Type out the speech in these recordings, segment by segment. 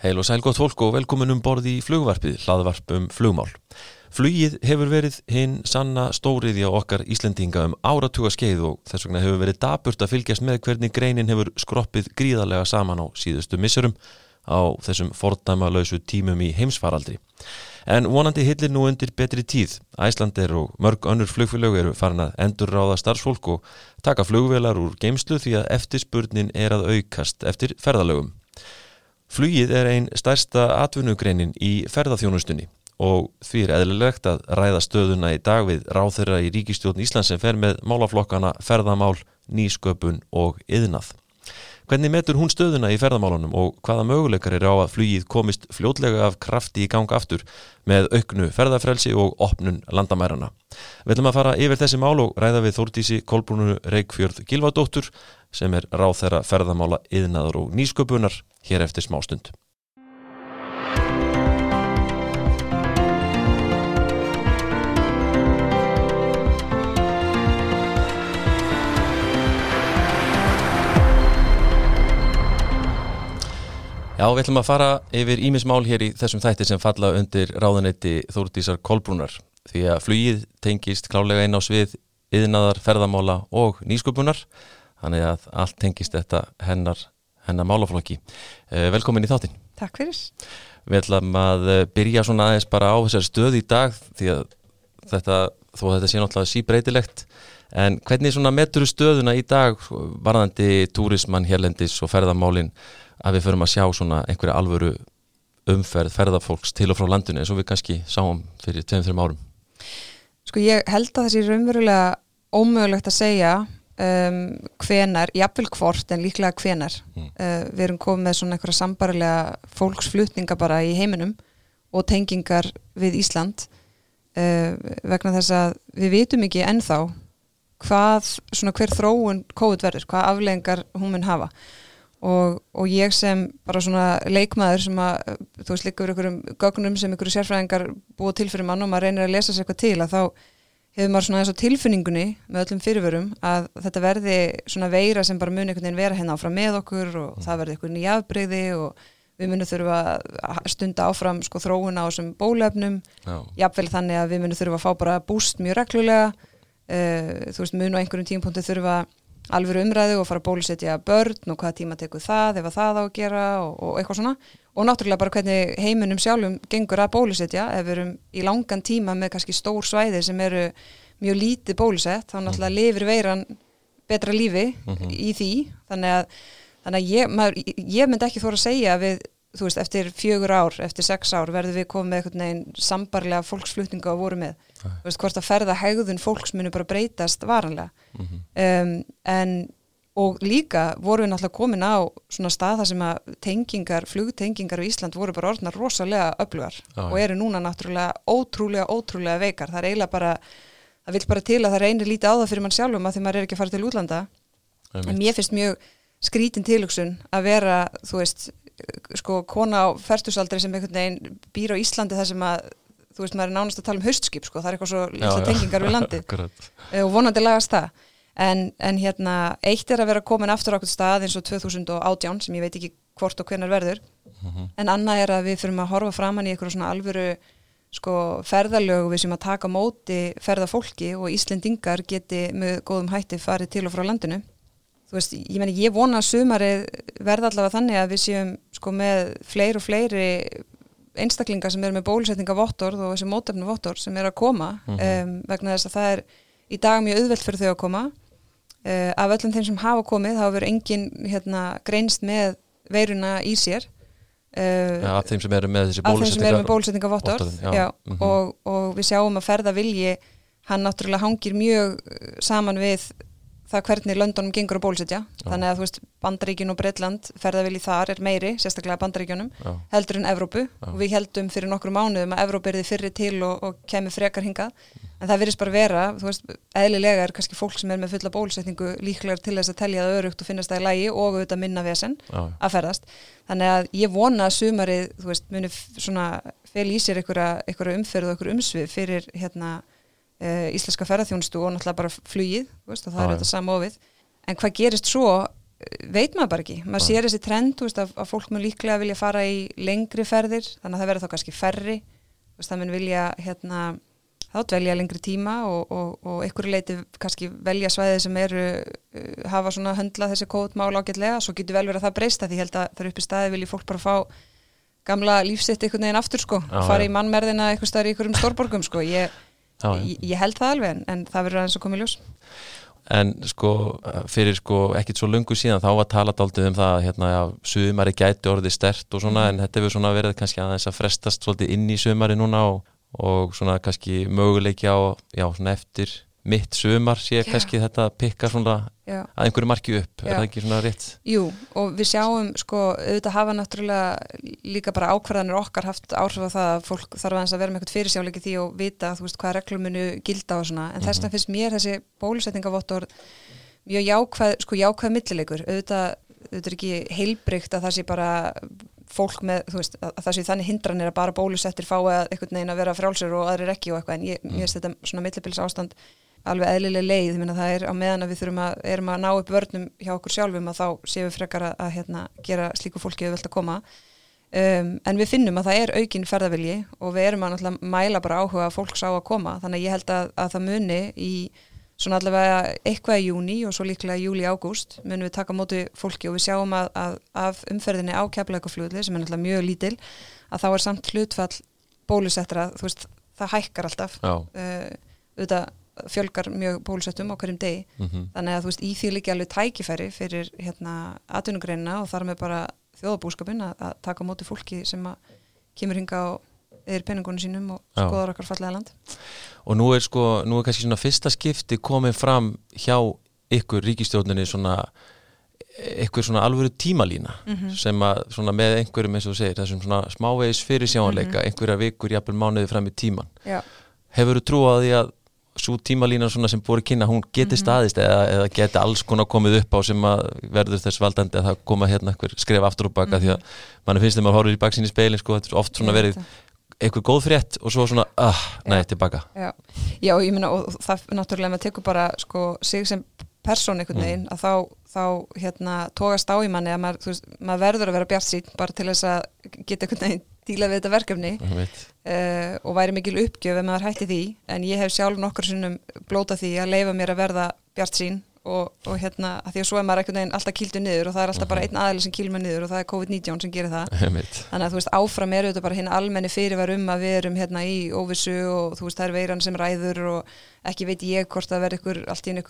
Heil og sæl gott fólk og velkomin um borði í flugvarpið, hlaðvarp um flugmál. Flugið hefur verið hinn sanna stóriði á okkar Íslendinga um áratuga skeið og þess vegna hefur verið daburt að fylgjast með hvernig greinin hefur skroppið gríðarlega saman á síðustu missurum á þessum fordæmalausu tímum í heimsfaraldri. En vonandi hillir nú undir betri tíð. Æslandir og mörg önnur flugfélög eru farin að endur ráða starfsfólk og taka flugvelar úr geimslu því að eftirspurnin er að aukast eftir ferðalögum. Flugið er einn stærsta atvinnugreinin í ferðarþjónustunni og því er eðlilegt að ræða stöðuna í dag við ráþurra í ríkistjórn Íslands sem fer með málaflokkana ferðamál, nýsköpun og yðnað. Hvernig metur hún stöðuna í ferðamálunum og hvaða möguleikar er á að flugið komist fljótlega af krafti í ganga aftur með auknu ferðarfrelsi og opnun landamærarna? Við ætlum að fara yfir þessi mál og ræða við Þórtísi Kolbrúnu Reykjörð Gilvardóttur sem er ráð þeirra ferðamála yðnaður og nýsköpunar hér eftir smá Já, við ætlum að fara yfir ímismál hér í þessum þætti sem falla undir ráðanetti Þórdísar Kolbrúnar því að flugið tengist klálega inn á svið yðnaðar, ferðamála og nýsköpunar þannig að allt tengist þetta hennar, hennar málaflokki. Eh, velkomin í þáttinn. Takk fyrir. Við ætlum að eh, byrja svona aðeins bara á þessar stöð í dag því að þetta, þó að þetta sé náttúrulega síbreytilegt en hvernig svona metur stöðuna í dag varðandi túrismann, hérlendis og ferðamálin að við förum að sjá svona einhverja alvöru umferð ferðarfólks til og frá landinu eins og við kannski sáum fyrir 2-3 árum? Sko ég held að þessi raunverulega ómögulegt að segja um, hvenar, jafnvel hvort en líklega hvenar mm. uh, við erum komið með svona einhverja sambarilega fólksflutninga bara í heiminum og tengingar við Ísland uh, vegna þess að við vitum ekki ennþá hvað, svona hver þróun COVID verður, hvað afleggingar hún mun hafa og, og ég sem bara svona leikmaður sem að, þú veist, líka verið einhverjum gögnum sem einhverju sérfræðingar búið til fyrir mann og maður reynir að lesa sér eitthvað til að þá hefur maður svona þess á tilfinningunni með öllum fyrirvörum að þetta verði svona veira sem bara muni einhvern veginn vera hérna áfram með okkur og mm. það verði einhvern nýja afbreyði og við munum þurfa að stunda áfram sko þróuna á þessum bólefnum jafnvel þannig að við munum þurfa að fá bara búst mjög reglulega. Uh, þú veist munu á einhverjum tímpunktu þurfa alveg umræðu og fara að bólusetja börn og hvaða tíma tekur það, ef að það á að gera og, og eitthvað svona. Og náttúrulega bara hvernig heiminum sjálfum gengur að bólusetja ef við erum í langan tíma með kannski stór svæði sem eru mjög lítið bólusett þá náttúrulega lifir veiran betra lífi mm -hmm. í því. Þannig að, þannig að ég, maður, ég myndi ekki þóra að segja að við þú veist, eftir fjögur ár, eftir sex ár verður við komið með einhvern veginn sambarlega fólksflutninga og voru með þú veist, hvort að ferða hegðun fólks munu bara breytast varanlega mm -hmm. um, en og líka voru við náttúrulega komin á svona stað þar sem að tengingar, flugtengingar í Ísland voru bara orðnar rosalega öflugar ah, og eru núna náttúrulega ótrúlega, ótrúlega veikar. Það er eiginlega bara, það vil bara til að það reynir lítið á það fyrir mann sjálfum að því maður er ekki að fara til útlanda. En mér finnst mjög skrítin tilugsun að vera, þú veist, sko, kona á ferstusaldri sem einhvern veginn býr á Íslandi þar sem að, þú veist, maður er nánast að tala um höstskip, sko, það er eitthvað svo lilla tengingar við landi og vonandi lagast það. En, en hérna eitt er að vera komin aftur á okkur stað eins og 2018 sem ég veit ekki hvort og hvernar verður. Mm -hmm. en annað er að við fyrir að horfa framann í eitthvað svona alvöru sko ferðalög við sem að taka móti ferðafólki og Íslendingar geti með góðum hætti farið til og frá landinu. Þú veist, ég menn ég vona að sumari verða allavega þannig að við séum sko með fleiri og fleiri einstaklingar sem eru með bólusetninga vottorð og þessi mótefnu vottorð sem eru að koma mm -hmm. um, vegna þess að það er í dag mjög auðvelt fyrir þau að koma Uh, af öllum þeim sem hafa komið þá verður engin hérna, greinst með veiruna í sér uh, ja, af þeim sem eru með þessi bólusetninga vottorð mm -hmm. og, og við sjáum að ferðavilji hann náttúrulega hangir mjög saman við það hvernig löndunum gengur að bólusetja þannig að þú veist Bandaríkin og Breitland ferðavilji þar er meiri, sérstaklega Bandaríkjunum Já. heldur en Evrópu Já. og við heldum fyrir nokkru mánuðum að Evrópu er því fyrir til og, og kemur frekar hingað en það virðist bara vera, þú veist, eðlilega er kannski fólk sem er með fulla bólusetningu líklegar til þess að telja það örugt og finnast það í lægi og auðvitað minna vesen Já. að ferðast þannig að ég vona að sumarið, þú veist, muni svona fel í sér einhverja umferð uh, íslenska ferðarþjónustu og náttúrulega bara flugið, veist, og það er þetta samofið en hvað gerist svo veit maður bara ekki, maður sér þessi trend veist, að, að fólk mun líklega vilja fara í lengri ferðir, þannig að það verður þá kannski ferri, veist, það mun vilja hérna, þá dvelja lengri tíma og, og, og einhverju leiti kannski velja svæðið sem eru uh, hafa svona höndla þessi kótmál ágætlega. Svo getur vel verið að það breysta því held að það eru upp í staði vilji fólk bara fá gamla lífsitt einhvern veginn aftur sko, Já, fara í mannmerðina eitthvað staðar í einhverjum stórborgum sko, ég, Já, já. ég, ég held það alveg en, en það verður aðeins að koma í ljós En sko, fyrir sko ekkit svo lungu síðan þá var talað aldrei um það að hérna, já, sumari gæti orðið stert og svona, en þetta hefur svona verið kannski aðeins að frestast svolítið inn í sumari núna og, og svona kannski möguleiki á, já, svona eftir mitt sumar sé kannski þetta pikka svona Já. að einhverju marki upp, er Já. það ekki svona rétt? Jú, og við sjáum sko, auðvitað hafa náttúrulega líka bara ákvarðanir okkar haft áhrif á það að fólk þarf að vera með eitthvað fyrirsjáleiki því og vita þú veist hvað reglum munu gilda og svona en þess vegna finnst mér þessi bólusetningavottor mjög jákvæð, sko jákvæð millileikur, auðvitað, auðvitað er ekki heilbrygt að það sé bara fólk með, þú veist, að það sé þannig hindranir að bara bólusettir fái að einhvern veginn að vera frjálsur og aðrir ekki og eitthvað en ég, mér finnst þetta svona millibils ástand alveg eðlileg leið, ég meina það er á meðan að við þurfum að, erum að ná upp vörnum hjá okkur sjálfum að þá séum við frekar að, að hérna, gera slíku fólki auðvelt að koma. Um, en við finnum að það er aukin ferðavilji og við erum að mæla bara áhuga að fólk sá að koma, þannig að ég held að, að það muni í svona allavega eitthvað í júni og svo líklega júli ágúst munum við taka móti fólki og við sjáum að, að af umferðinni á keflaugaflugli sem er náttúrulega mjög lítil að þá er samt hlutfall bólusettra, þú veist, það hækkar alltaf. Uh, auðvitað fjölgar mjög bólusettum á hverjum degi. Mhm, þannig að þú veist í því líka alveg tækifæri fyrir hérna atvinnugreinina og þar með bara þjóðabúskapin að, að taka á móti fólki sem að kemur hinga og eðir peningunum sínum og skoðar okkar fallega land. Og nú er sko, nú er kannski svona fyrsta skipti komið fram hjá ykkur ríkistjórninni svona eitthvað svona alvöru tímalína Mhm. sem að svona með einhverjum eins og segir þessum svona smávegis fyrir sjáanleika Mhm. einhverja vikur, jafnvel mánuði fram í tíman Já, hefur þú trú á því að svo tímalína svona sem búið kynna, hún geti Mhm. staðist eða, eða geti alls konar komið upp á sem að verður þess valdandi að það koma hérna skref aftur og baka því að mann finnst þeim að horfa í baksinni speilin sko, þetta er oft svona Mhm. Verið einhver góð frétt og svo svona, ah, nei, Já. tilbaka já, já ég meina og það náttúrulega maður tekur bara sko sig sem persón einhvern veginn að þá, þá hérna tógast á í manni að maður, veist, maður verður að vera bjart sín bara til þess að geta einhvern veginn díla við þetta verkefni uh, og væri mikil uppgjöf ef maður hætti því en ég hef sjálf nokkur sinnum blóta því að leifa mér að verða bjart sín og, og hérna, að því að svo er maður einhvern veginn alltaf kýldu niður og það er alltaf bara einn aðeili sem kýlur mig niður og það er COVID-19 sem gerir það. Þannig að þú veist áfram er auðvitað bara hinn almenni fyrirvar um að við erum hérna í óvissu og þú veist það er veiran sem ræður og ekki veit ég hvort það verður allt í einu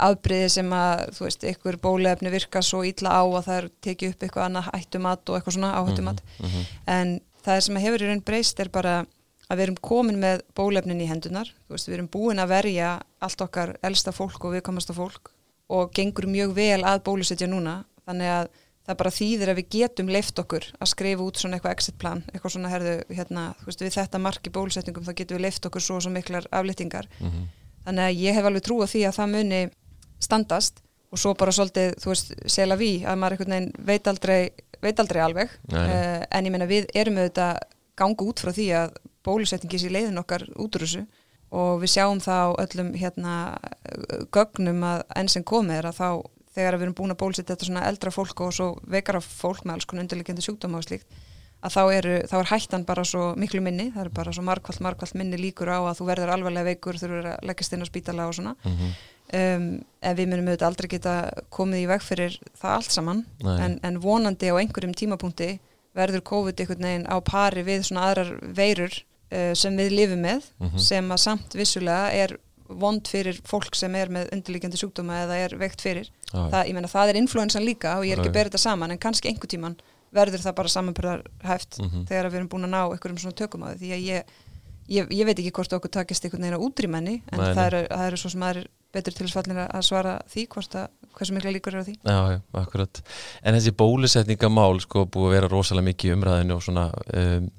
ykkur afbriði sem að þú veist ykkur bólefni virka svo illa á að það er tekið upp eitthvað annað hættumat og eitthvað svona áhættumat Mhm. en það sem hefur í raun breyst er bara að við erum komin með bólefnin í hendunar þú veist við erum búin að verja allt okkar elsta fólk og viðkomasta fólk og gengur mjög vel að bólusetja núna þannig að það bara þýðir að við getum leift okkur að skrifa út svona eitthvað exit plan eitthvað svona herðu hérna þú veist við þetta marki bólusetningum þá getum við leift okkur svo svo miklar aflýtingar Mhm. þannig að ég hef alveg trú á því að það muni standast og svo bara svolítið, þú veist, sela við að maður einhvern veginn veit aldrei, veit aldrei alveg. Uh, en ég meina við erum auðvitað ganga út frá því að bólusetningi sé leiðin okkar út úr þessu. Og við sjáum það á öllum hérna gögnum að enn sem komið er að þá þegar við erum búin að bólusetja þetta svona eldra fólk og svo veikara fólk með alls konar undirleikjandi sjúkdóma og slíkt að þá, eru, þá er hættan bara svo miklu minni, það er bara svo margkvælt, margkvælt minni líkur á að þú verður alvarlega veikur, þurfur að leggast inn á spítala og svona. Mhm. Um, en við munum auðvitað aldrei geta komið í veg fyrir það allt saman en, en vonandi á einhverjum tímapunkti verður COVID einhvern veginn á pari við svona aðrar veirur uh, sem við lifum með Mhm. sem að samt vissulega er vond fyrir fólk sem er með undirlíkjandi sjúkdóma eða er veikt fyrir. Það, ég meina það er influensan líka og ég er ekki að bera þetta saman en kannski einhver tíman verður það bara samanbyrðar hæft Mhm. þegar við erum búin að ná einhverjum svona tökum á því. Að ég, ég, ég veit ekki hvort okkur takist einhvern veginn að útrýmenni en Nei, það eru, það eru svo sem aðrir betur til þess fallinir að svara því hvort að hversu mikla líkur eru á því Já, já, akkurat. En þessi bólusetningamál sko búið að vera rosalega mikið í umræðinu og svona um,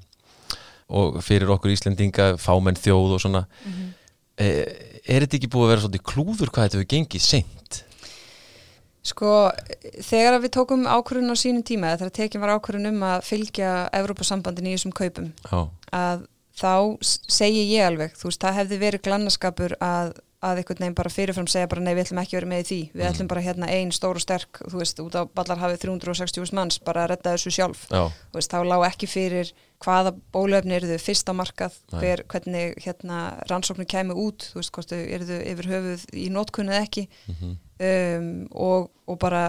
og fyrir okkur Íslendinga, fámenn þjóð og svona e, er þetta ekki búið að vera svolítið klúður hvað þetta hefur gengið seint? Sko, þegar við tókum ákvörðun á sínum tíma, þegar tekjum var ákvörðun um að fylgja Evrópasambandin í þessum kaupum, Já, að þá segi ég alveg, þú veist, það hefði verið glannaskapur að að einhvern veginn bara fyrirfram segja bara nei við ætlum ekki að vera með í því. Við ætlum bara hérna einn stór og sterk þú veist út á ballar hafið 360 manns bara að redda þessu sjálf. Já, þú veist þá lág ekki fyrir hvaða bólöfni eru þau fyrst á markað hver, hvernig hérna rannsóknir kæmi út þú veist hvort eru þau yfir höfuð í nótkunni eða ekki. Mhm, um, og, og bara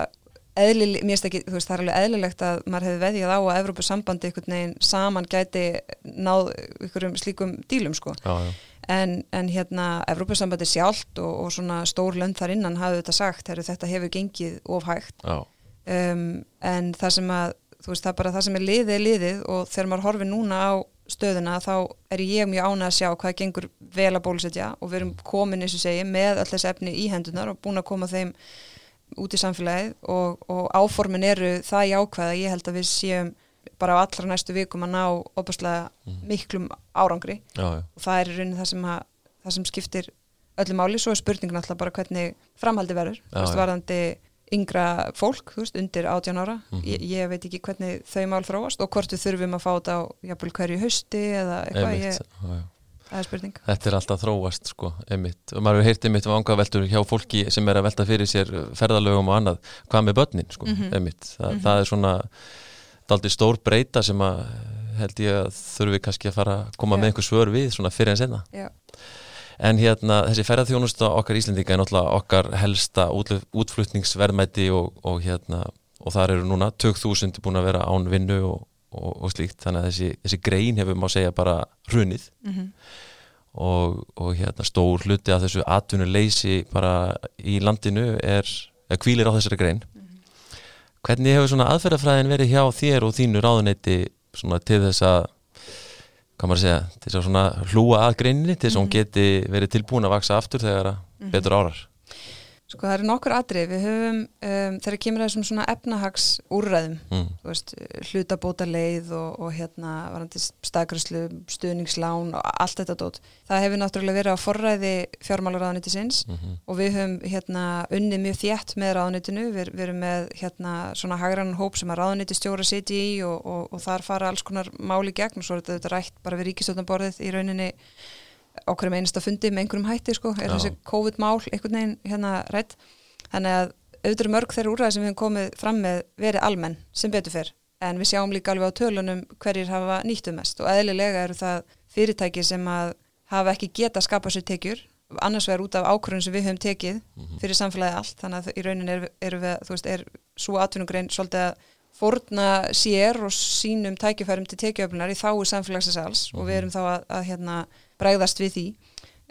eðlileg, mér finnst ekki, þú veist það er alveg eðlilegt að maður hefði veðjað á að Evrópusambandi einhvern veginn saman gæti náð einhverjum slíkum dílum sko. Já, já, en, en hérna Evrópusambandi sjálft og, og svona stór lönd þar innan hafði þetta sagt, heru, þetta hefur gengið ofhægt um, en það sem að þú veist það er bara það sem er liðið er liðið og þegar maður horfir núna á stöðuna þá er ég mjög ánað að sjá hvað gengur vel að bólusetja og við erum komin eins og segi með öll þessi efni í hendunar og búin að koma þeim út í samfélagið og, og áformin eru það jákvæða ég held að við séum bara á allra næstu vikum að ná opaslega miklum árangri. Já, já. og það er í rauninni það sem, að, það sem skiptir öllu máli, svo er spurningin alltaf bara hvernig framhaldi verður, já. varðandi yngra fólk, þú veist, undir 18 ára. Mhm. ég, ég veit ekki hvernig þau mál þróast og hvort við þurfum að fá þetta á jafnvel hverju hausti eða eitthvað, ég, það er spurning. Þetta er alltaf þróast sko, einmitt. Og maður hefur heyrt einmitt vanga veldur hjá fólki sem er að velta fyrir sér ferðalögum og annað. Hvað með börnin sko, Mhm. einmitt. Þa, það er svona daldi stór breyta sem að held ég að þurfi kannski að fara að koma Já. með einhver svör við svona fyrir en senna en hérna þessi ferðarþjónusta okkar Íslendinga er náttúrulega okkar helsta útflutningsverðmæti og, og hérna og þar eru núna 2000 búin að vera án vinnu og, og, og slíkt. Þannig að þessi, þessi grein hefur má segja bara hrunið. Mm og, og hérna stór hluti af þessu atvinnuleysi bara í landinu er, er kvílir á þessari grein hvernig hefur svona aðferðafræðin verið hjá þér og þínu ráðuneyti svona til þess að hvað maður að segja, til þess að svona hlúa að greininni til þess að hún geti verið tilbúin að vaksa aftur þegar að betur árar sko það eru nokkur atrið, við höfum um, þegar kemur þessum svona efnahags úrræðum, mm, þú veist, hlutabóta leið og, og hérna varandi staðgræslu, stuðningslán og allt þetta dót. Það hefur náttúrulega verið á forræði fjármálaráðanitisins mm og við höfum hérna unnið mjög þétt með ráðanitinu, við, við erum með hérna svona hagrannan hóp sem að ráðaniti stjóra siti í og, og, og þar fara alls konar máli gegn og svo er þetta rætt bara við ríkistjóðanborðið í rauninni okkur um einasta fundi með einhverjum hætti sko, er Já. þessi COVID-mál einhvern veginn hérna rætt þannig að auðvitað eru mörg þeirra úrræði sem við höfum komið fram með verið almenn sem betur fyrr en við sjáum líka alveg á tölunum hverjir hafa nýttu mest. Og eðlilega eru það fyrirtæki sem að hafa ekki geta skapað sér tekjur annars vegar út af ákvörðun sem við höfum tekið fyrir samfélagi allt. Þannig að í raunin er, er er svo atvinnugrein svolítið að fórna sér og sínum tækifærum til tekjuöflunar í þáu samfélagsins alls og við erum þá að, að hérna, bregðast við því.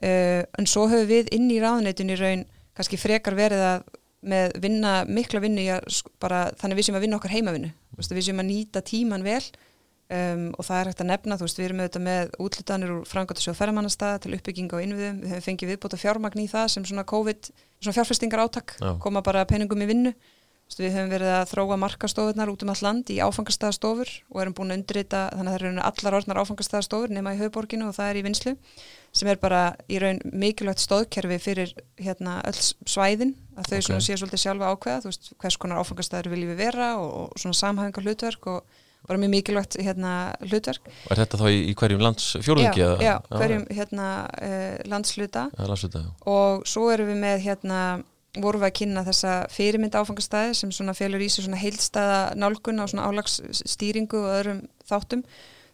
Uh, en svo höfum við inn í ráðuneytun í raun kannski frekar verið að með vinna, mikla vinnu bara, þannig við séum að vinna okkar heimavinnu. Veist, við séum að nýta tíman vel um, og það er hægt að nefna, þú veist, við erum auðvitað með útlutanir úr frangatasjóð ferðamannastað til uppbygginga og innviðum, við hefum fengið viðbóta fjármagn í það sem svona COVID, svona fjárfestingar átak Já. koma bara peningum í vinnu við höfum verið að þróa markastofunar út um all land í áfangastæðastofur og erum búin að undirrita, þannig að það eru allar orðnar áfangastæðastofur nema í höfuborginu og það er í vinslu sem er bara í raun mikilvægt stóðkerfi fyrir hérna öll svæðin að þau Ok. svona sé svolítið sjálfa ákveða, þú veist, hvers konar áfangastæður viljum við vera og, og svona samhæfingar hlutverk og bara mjög mikilvægt hérna hlutverk. og er þetta þá í, í hverjum lands fjórðungi? Já, já, hverjum hérna uh, landsluta Já, landsluta, og svo erum við með hérna vorum við að kynna þessa fyrirmynda áfangastæði sem svona felur í sig svona heildstæða nálgun á svona álagsstýringu og öðrum þáttum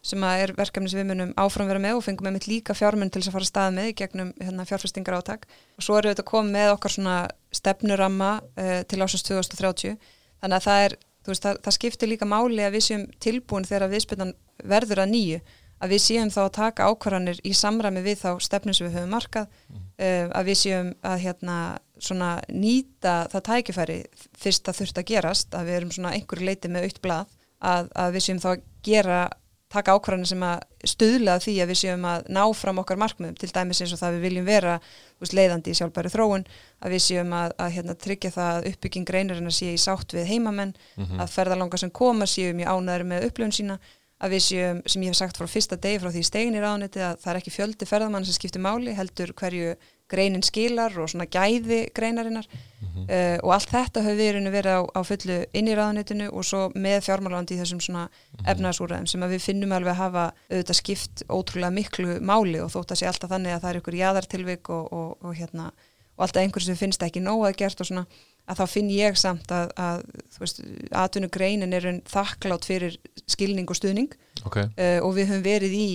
sem að er verkefni sem við munum áfram vera með og fengum með mitt líka fjármun til þess að fara að stað með í gegnum hérna, fjárfestingar átak og svo erum við þetta komið með okkar svona stefnuramma uh, til ásins 2030 þannig að það er, þú veist, það, það skiptir líka máli að við séum tilbúin þegar viðspilnan verður að nýju að við séum þá að taka ákvarðanir í samræmi við þá stefnum sem við höfum markað uh, að við séum að hérna svona nýta það tækifæri fyrst það þurft að gerast að við erum svona einhverju leiti með aukt blað að, að við séum þá að gera taka ákvarðanir sem að stuðla því að við séum að ná fram okkar markmiðum til dæmis eins og það við viljum vera veist, leiðandi í sjálfbæri þróun að við séum að, að hérna, tryggja það að uppbygging reynirinn að sé í sátt við heimamenn að ferðalanga sem koma séu mjög ánæður með upplifun sína að við séum, sem ég hef sagt frá fyrsta degi frá því stegin í ráðniti að það er ekki fjöldi ferðamann sem skiptir máli heldur hverju greinin skilar og svona gæði greinarinnar Mhm. uh, og allt þetta hefur við verið á, á fullu inn í ráðunitinu og svo með fjármálandi í þessum svona Mhm. efnaðsúræðum sem að við finnum alveg að hafa auðvitað skipt ótrúlega miklu máli og þótt að sé alltaf þannig að það er ykkur jaðartilvik og, og, og hérna og alltaf einhver sem finnst ekki nóg að gert og svona að þá finn ég samt að, að þú veist, atvinnugreinin er einn þakklátt fyrir skilning og stuðning. Ok, uh, og við höfum verið í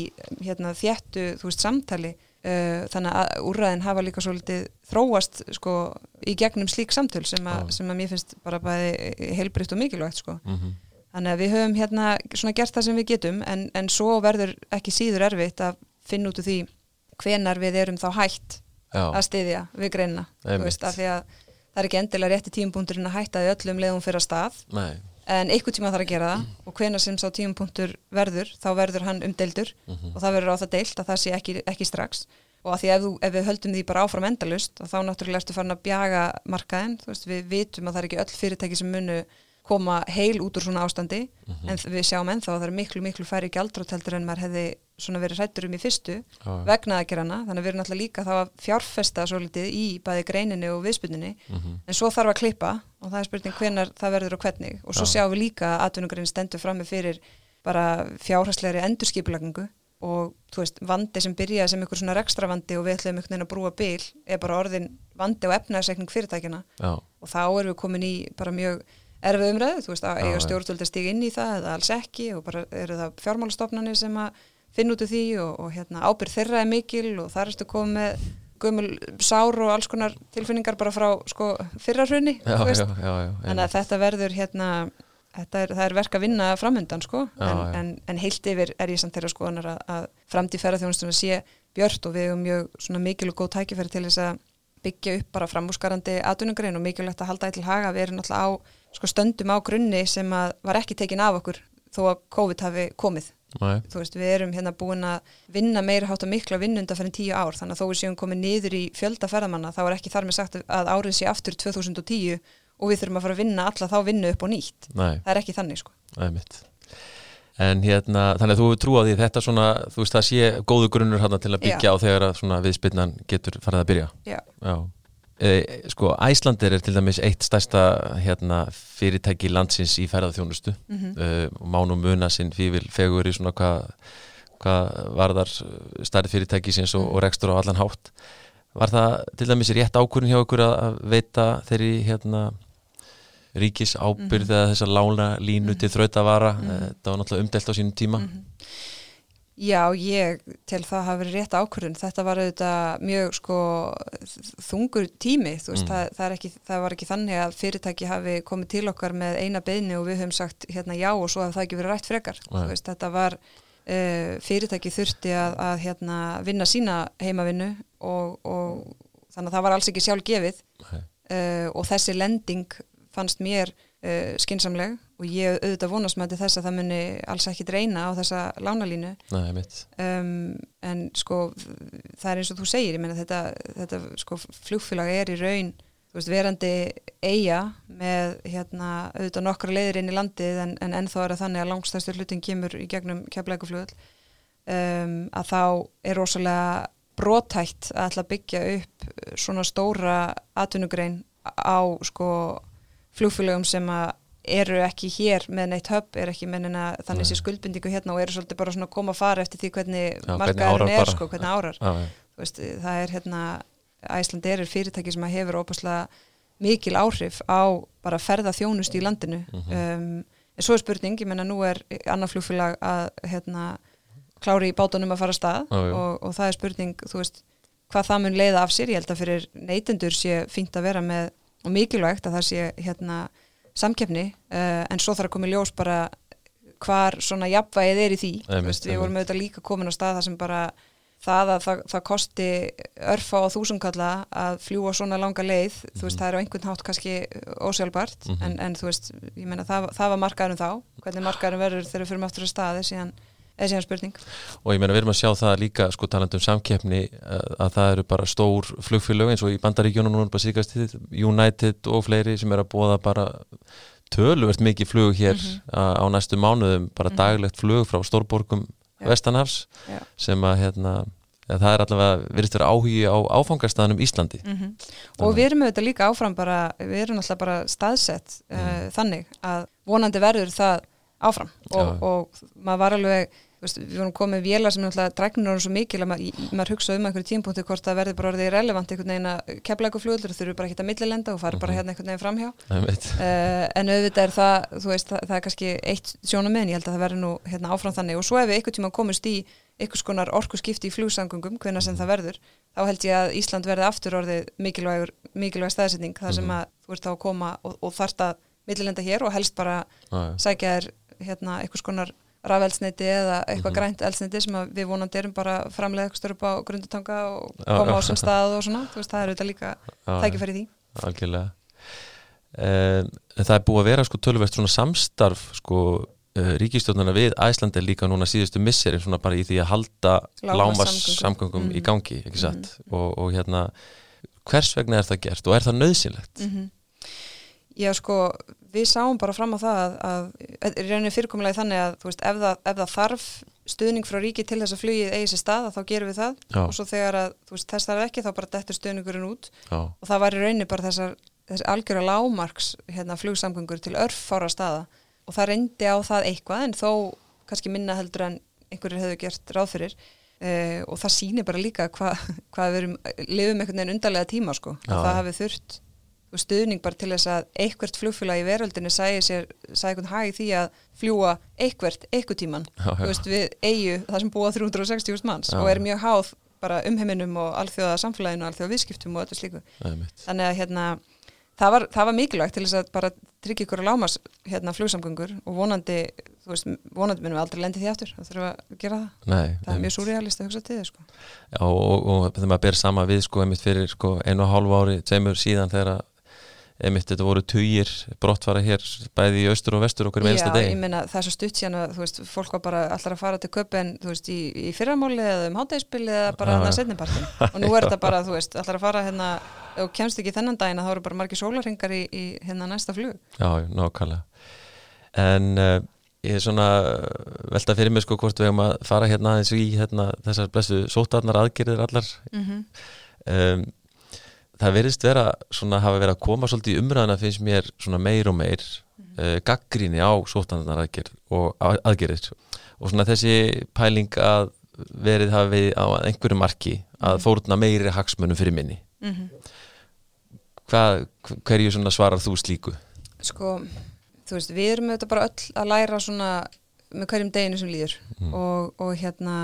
hérna, þéttu, þú veist, samtali. Uh, þannig að úrræðin hafa líka svolítið þróast sko í gegnum slík samtöl sem, a, sem að mér finnst bara bæði heilbritt og mikilvægt sko. Mhm, þannig að við höfum hérna svona gert það sem við getum en, en svo verður ekki síður erfitt að finna út úr því hvenar við erum þá hætt já, að styðja við greinina þú veist, af því að það er ekki endilega rétti tímapunkturinn að hætta því öllum leiðum fyrir að stað. Nei, en einhver tíma þarf að gera það. Og hvenar sem sá tímapunktur verður þá verður hann umdeildur. Mhm. og það verður á það deilt að það sé ekki, ekki strax. Og að því ef, þú, ef við höldum því bara áfram endalust þá náttúrulega ertu farin að bjaga markaðin, veist, við vitum að það er ekki öll fyrirtæki sem munu koma heil út úr svona ástandi. Mhm. en við sjáum ennþá að það er miklu, miklu færi gjaldrótteldur en maður hefði svona verið hrættur um í fyrstu já. vegna aðgerana, þannig að við erum náttúrulega líka þá að fjárfesta svolítið í bæði greininni og viðspunninni mhm, en svo þarf að klippa og það er spurning hvenar það verður og hvernig. Og svo Já. sjáum við líka að atvinnugrein stendur frammi fyrir bara fjárhæslegri endurskipulagningu. Og þú veist, vandi sem byrjaði sem einhver svona rekstra vandi og við ætlum einhvern veginn að brúa bil er bara orðin vandi og efnaðsreikning fyrirtækjana já, og þá erum við komin í bara mjög erfið umræðu, þú veist, að eiga stjórnvöld að stíga inn í það eða alls ekki og bara eru það fjármálastofnanir sem að finna út úr því og, og hérna ábyrð þeirra er mikil og þar ertu komið með gömul sár og alls konar tilfinningar bara frá sko fyrra hrunni, já, þú já, veist, já, já, þannig að þetta verður hérna Þetta er, það er verk að vinna framöndan sko, Já, en, já. en, en heilt yfir er ég samt þeirra skoðanar að, að framtíð ferðarþjónustuna sé björt og við hefum mjög svona mikil og góð tækifæri til þess að byggja upp bara framúskarandi atvinnugrein og mikilvægt að halda til haga. Við erum náttúrulega á, sko, stöndum á grunni sem að var ekki tekin af okkur þó að COVID hafi komið. Nei, þú veist, við erum hérna búin að vinna meira hátt og mikla vinnunda fyrir tíu ár þannig að þó við séum komið niður í fjölda ferðamanna þá er ekki þar með sagt að árið sé aftur 2010 og við þurfum að fara að vinna alla þá vinnu upp og nýtt. Nei, það er ekki þannig sko. Nei En hérna, þannig að þú hefur trú á því þetta svona, þú veist það sé góðu grunnur hérna til að byggja á þegar að svona viðspinnan getur farið að byrja? Já, Já, sko Æslandir er til dæmis eitt stærsta hérna, fyrirtæki landsins í ferðarþjónustu mm e, og má nú muna sinn fývil fegur í svona hvað hva varðar stærri fyrirtæki sinns og, og rekstur á allan hátt. Var það til dæmis rétt ákvörðin hjá okkur að, veita þeirri hérna ríkis ábyrð eða þessa lána línu til þrautavara? Mm það var náttúrulega umdelt á sínum tíma Já, ég til það hafi verið rétt ákvörðun þetta var auðvitað mjög sko þungur tími þú veist, Mm. það, það, ekki, það var ekki þannig að fyrirtæki hafi komið til okkar með eina beðni og við höfum sagt hérna já og svo hafi það ekki verið rætt frekar. Þú veist, þetta var uh, fyrirtæki þurfti að, að hérna, vinna sína heimavinnu og, og þannig að það var alls ekki sjálf gefið uh, og þessi lending fannst mér uh, skinsamleg og ég auðvitað vonast með þess að það muni alls ekki dreina á þessa lánalínu. Nei, um, en sko það er eins og þú segir, ég meina þetta, þetta sko flugfélag er í raun veist, verandi eiga með hérna auðvitað nokkra leiðir inn í landið en, en ennþá er það þannig að langstæðstur hlutin kemur í gegnum keflækuflugul um, að þá er rosalega brotætt að ætla að byggja upp svona stóra atvinnugrein á sko flugfélögum sem að eru ekki hér með neitt höpp, er ekki með neina þannig sé skuldbindingu hérna og eru svolítið bara svona að koma að fara eftir því hvernig markaðurinn er bara. sko, hvernig árar Já, já. Veist, það er hérna Æsland er fyrirtæki sem að hefur ópaslega mikil áhrif á bara ferða þjónust í landinu Mhm. um, en svo er spurning, ég menna nú er annar flugfélag að hérna klári í bátunum að fara að stað já. og, og það er spurning, þú veist hvað það mun leiða af sér, ég held að fyrir neytendur sé fínt að vera með og mikilvægt að það sé hérna samkeppni, uh, en svo þarf að koma í ljós bara hvar svona jafnvægið er í því, veist, við vorum auðvitað líka komin á stað þar sem bara það að það, það kosti örfa á þúsundkalla að fljúa svona langa leið, þú veist, það er á einhvern hátt kannski ósjálfbart, Mhm. en, en þú veist, ég meina það, það var markaðurum þá hvernig markaðurum verður þegar við fyrir aftur að staði síðan, eða síðan spurning og ég meina við erum að sjá það líka sko talandi um samkeppni að, að það eru bara stór flugfélög eins og í bandaríkjónum núna bara síkast United og fleiri sem er að bóða bara töluvert mikið flug hér Mhm. á, á næstu mánuðum bara Mhm. daglegt flug frá stórborgum Já. Vestanhafs Já. sem að hérna ja, það er allavega verið vera áhugi á áfangarstaðanum Íslandi mm -hmm. og við erum auðvitað líka áfram bara, við erum alltaf bara staðsett mm. uh, þannig að vonandi verður það áfram og, og maður var alveg veist, við vorum komið vélar sem náttúrulega dræknur eru svo mikil að maður, maður hugsa um einhverju tímpunkti hvort það verður bara orðið relevant einhvern veginn að kepla eitthvað fljóður þau eru bara hitt að millilenda og fara bara mhm. hérna einhvern veginn framhjá. Uh, en auðvitað er það veist, það, það er kannski eitt sjónum en ég held að það verður nú hérna, áfram þannig. Og svo ef við einhvern tíma komist í einhvers konar orku skipti í flugsangungum hvenna sem það verður, þá held ég að Ísland verði aftur orðið mikilvæg staðsetning. Þar sem mhm. að þú ert þá að koma og, og þarft að millilenda hér og helst bara sækja þér hérna, einhvers konar rafelsneiti eða eitthvað mm -hmm. grænt elsneiti sem við vonandi erum bara framlega eitthvað störp á grundutanga og koma á sem stað og svona, veist, það er auðvitað líka tækifæri því. Algjörlega um, Það er búið að vera sko tölverst svona samstarf sko uh, ríkistjóðnarna við Æslandi líka núna síðustu misseri svona bara í því að halda lámars samgöngum mm -hmm. í mhm. gangi, ekki satt mm -hmm. og, og hérna, hvers vegna er það gert og er það nöðsynlegt? Mhm. Já sko, við sáum bara fram á það að, að, reynir fyrirkomulegi þannig að veist, ef, það, ef það þarf stuðning frá ríki til þess að flugið eigi sér stað þá gerum við það. Já. og svo þegar að veist, þess þarf ekki þá bara dettur stuðningurinn út. Já. og það var í rauninni bara þessar, þessar algjörða lámarks hérna, flugsamgöngur til örfára staða. Og það reyndi á það eitthvað en þó kannski minna heldur en einhverjir hefur gert ráð fyrir. Uh, og það sýnir bara líka hvað hva við erum, lifum einhvern veginn undarlega tíma sko, að það hafi þurft stuðning bara til þess að einhvert flugfélag í veröldinu sæði sér sæði einhvern hagi því að fljúa einhvert eitthvað tíman veist, við eigu það sem búa 360.000 manns já, og er mjög háð bara umheiminum og alþjóða samfélaginu og alþjóða viðskiptum og öllu slíku. Þannig að hérna það var, það var mikilvægt til þess að bara tryggja ykkur að lámas hérna flugsamgöngur og vonandi þú veist, vonandi minnum við aldrei lendi því aftur það þurfum að gera það. Nei, það er mjög súrealist að hugsa til þið sko. Já og, og þegar maður ber sama við sko einmitt fyrir sko einu og hálfu ári tseimur síðan þegar emitt þetta voru tugir brottfara hér bæði í austur og vestur okkur með einsta deg Já, ég meina það er svo stutt síðan að þú veist, fólk var bara allar að fara til köpun þú veist, í, í fyrramáli eða um hátægisbili eða bara hann að setnipartin og nú er þetta bara, þú veist, allar að fara hérna og kemst ekki þennan daginn að þá eru bara margi sólarhingar í, í hérna næsta flug. Já, nákvæmlega. En uh, ég er svona velta fyrir mig sko hvort við hefum að fara hérna eins og í hérna, þessar blessu sótarnar aðgerðir allar. Mm -hmm. um, það verðist vera svona hafa verið að koma svolítið í umræðina finnst mér svona meir og meir mm -hmm. uh, gaggríni á sótanarnar aðgerð og aðgerðir og svona þessi pæling að verið hafi á einhverju marki að mhm. fóruna meiri hagsmönum fyrir minni mm -hmm. hvað hverju svona svarar þú slíku? Sko, þú veist, við erum auðvitað bara öll að læra svona með hverjum deginu sem líður mm. og, og hérna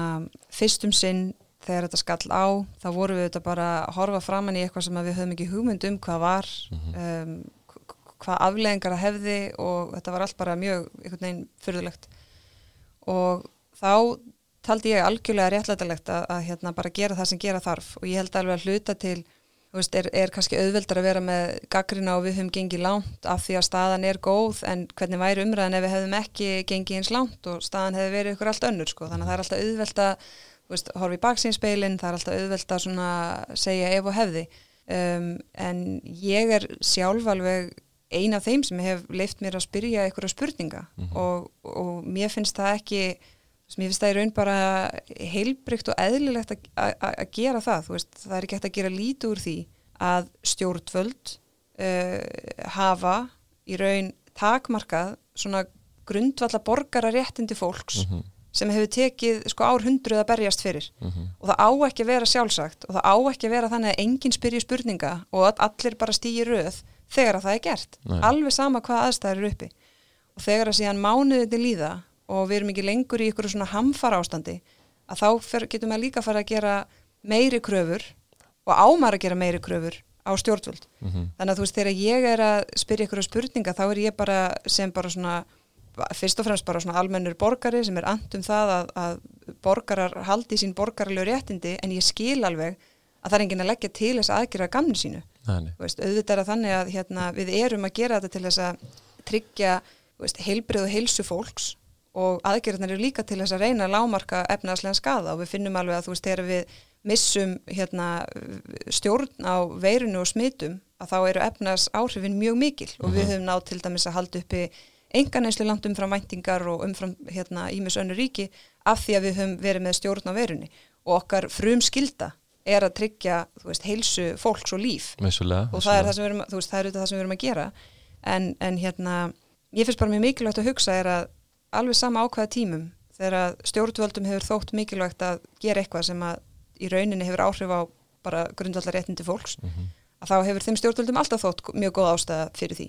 fyrstum sinn þegar þetta skall á þá voru við þetta bara að horfa framann í eitthvað sem við höfum ekki hugmynd um hvað var mm -hmm. um, hvað afleðingar að hefði og þetta var allt bara mjög einhvern veginn fyrðulegt og þá taldi ég algjörlega réttlætilegt að, að hérna bara gera það sem gera þarf og ég held alveg að hluta til veist, er, er kannski auðveldar að vera með gaggrina og við höfum gengið lánt af því að staðan er góð en hvernig væri umræðan ef við hefðum ekki gengið eins lánt og staðan hefði verið ykkur allt önnur sko þannig að það er alltaf auðveld að veist, horfi í baksinspeilin, það er alltaf auðvelt að segja ef og hefði. Um, en ég er sjálf alveg eina af þeim sem hef leift mér að spyrja einhverja spurninga. Mm -hmm. og, og mér finnst það ekki mér finnst það í raun bara heilbrygt og eðlilegt að gera það. Veist, það er ekki hægt að gera lítið úr því að stjórnvöld uh, hafa í raun takmarkað svona grundvalla borgara réttindi fólks mm -hmm sem hefur tekið sko ár hundruð að berjast fyrir mm -hmm. og það á ekki að vera sjálfsagt og það á ekki að vera þannig að enginn spyrji spurninga og að allir bara stýji röð þegar að það er gert, Nei. alveg sama hvað aðstæður eru uppi og þegar að síðan mánuðið til líða og við erum ekki lengur í ykkur svona hamfara ástandi að þá fer, getum við líka fara að gera meiri kröfur og ámar að gera meiri kröfur á stjórnvöld mm -hmm. þannig að þú veist þegar ég er að spyrja ykkur spurninga þá er ég bara sem bara svona fyrst og fremst bara svona almennur borgari sem er andum það að, að borgarar haldi sín borgarlegu réttindi en ég skil alveg að það er enginn að leggja til þess aðgerða gamni sínu. Veist, auðvitað er að þannig að hérna, við erum að gera þetta til þess að tryggja heilbrið og heilsu fólks og aðgerðarnir eru líka til þess að reyna að lámarka efnaðslega skada og við finnum alveg að þú veist þegar við missum hérna, stjórn á veirinu og smitum að þá eru efnaðs áhrifin mjög mikil. Og við mhm. höfum nátt til dæmis að halda uppi enganeinslu langt umfram væntingar og umfram hérna ímis önnu ríki af því að við höfum verið með stjórn á verunni. Og okkar frum skilda er að tryggja, þú veist, heilsu fólks og líf. Vissulega, og það er það sem við erum, þú veist, það er það sem við erum að gera. En, en hérna, ég finnst bara mjög mikilvægt að hugsa er að alveg sama ákvaða tímum þegar að stjórnvöldum hefur þótt mikilvægt að gera eitthvað sem að í rauninni hefur áhrif á bara grundvallar réttindi fólks mm -hmm. að þá hefur þeim stjórnvöldum alltaf þótt mjög góð ástæða fyrir því.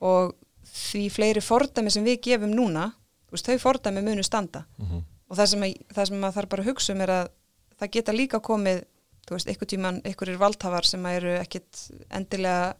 Og því fleiri fordæmi sem við gefum núna, veist, þau fordæmi munu standa Mm -hmm. og það sem, að, það sem að þarf bara að hugsa um er að það geta líka komið þú veist, einhver tíman, einhverjir valdhafar sem eru ekkit endilega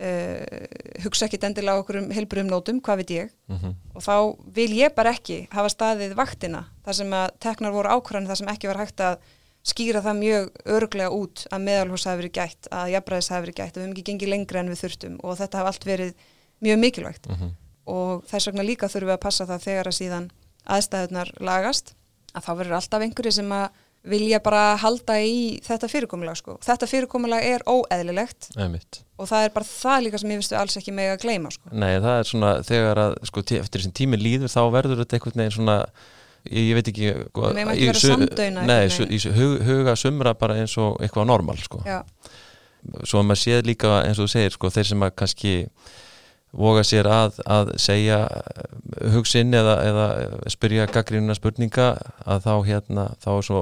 uh, hugsa ekkit endilega okkur um heilbruðum nótum, hvað veit ég Mhm. og þá vil ég bara ekki hafa staðið vaktina, þar sem að teknar voru ákvarðan, þar sem ekki var hægt að skýra það mjög örglega út að meðalhús hafi verið gætt, að jafnbræðis hafi verið gætt og við hefum ekki gengið lengra en við þurftum og þetta hafi allt verið mjög mikilvægt Mhm. og þess vegna líka þurfum við að passa það þegar að síðan aðstæðunar lagast að þá verður alltaf einhverju sem að vilja bara halda í þetta fyrirkomulag sko. þetta fyrirkomulag er óeðlilegt Einmitt. og það er bara það líka sem ég vistu alls ekki með að gleyma sko. Nei, það er svona þegar að sko, eftir þessum tími líður þá verður þetta einhvern veginn svona ég, veit ekki sko, í su- hug, huga sumra bara eins og eitthvað normal sko. Já, svo að maður séð líka eins og þú segir sko, þeir sem að kannski voga sér að, að segja uh, hugsin eða, eða spyrja gaggrínuna spurninga að þá hérna þá er svo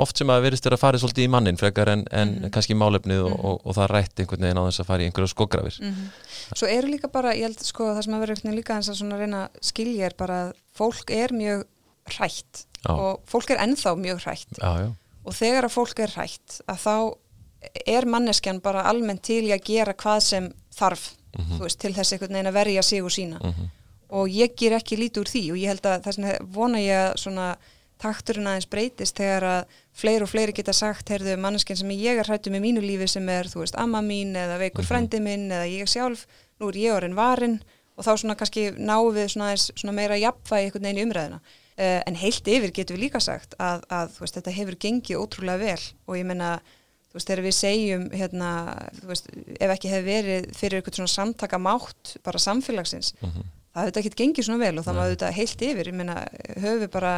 oft sem að verist er að fara svolítið í mannin frekar en, en Mhm. kannski málefnið og, og, og það rætt einhvern veginn á þess að fara í einhverja skografir. Mm Svo eru líka bara, ég held sko það sem að veginn líka eins að svona reyna skilja er bara að fólk er mjög hrætt Já. og fólk er ennþá mjög hrætt. Já, já, og þegar að fólk er hrætt að þá er manneskjan bara almennt til í að gera hvað sem þarf Mhm. þú veist, til þess einhvern veginn að verja sig og sína mhm, og ég ger ekki lítið úr því og ég held að þess vegna vona ég að takturinn aðeins breytist þegar að fleiri og fleiri geta sagt, heyrðu, manneskjan sem ég er hrættu með mínu lífi sem er, þú veist, amma mín eða veikur Mhm. frændi minn eða ég sjálf nú er ég orðin varin og þá svona kannski náum við svona, svona meira jafnvægi einhvern veginn í umræðina uh, en heilt yfir getum við líka sagt að, að veist, þetta hefur gengið ótrúlega vel og ég menna þú veist, þegar við segjum hérna, þú veist, ef ekki hefur verið fyrir eitthvað svona samtaka mátt bara samfélagsins mhm. það hefur þetta ekkert gengið svona vel og það maður þetta heilt yfir, ég meina, höfum við bara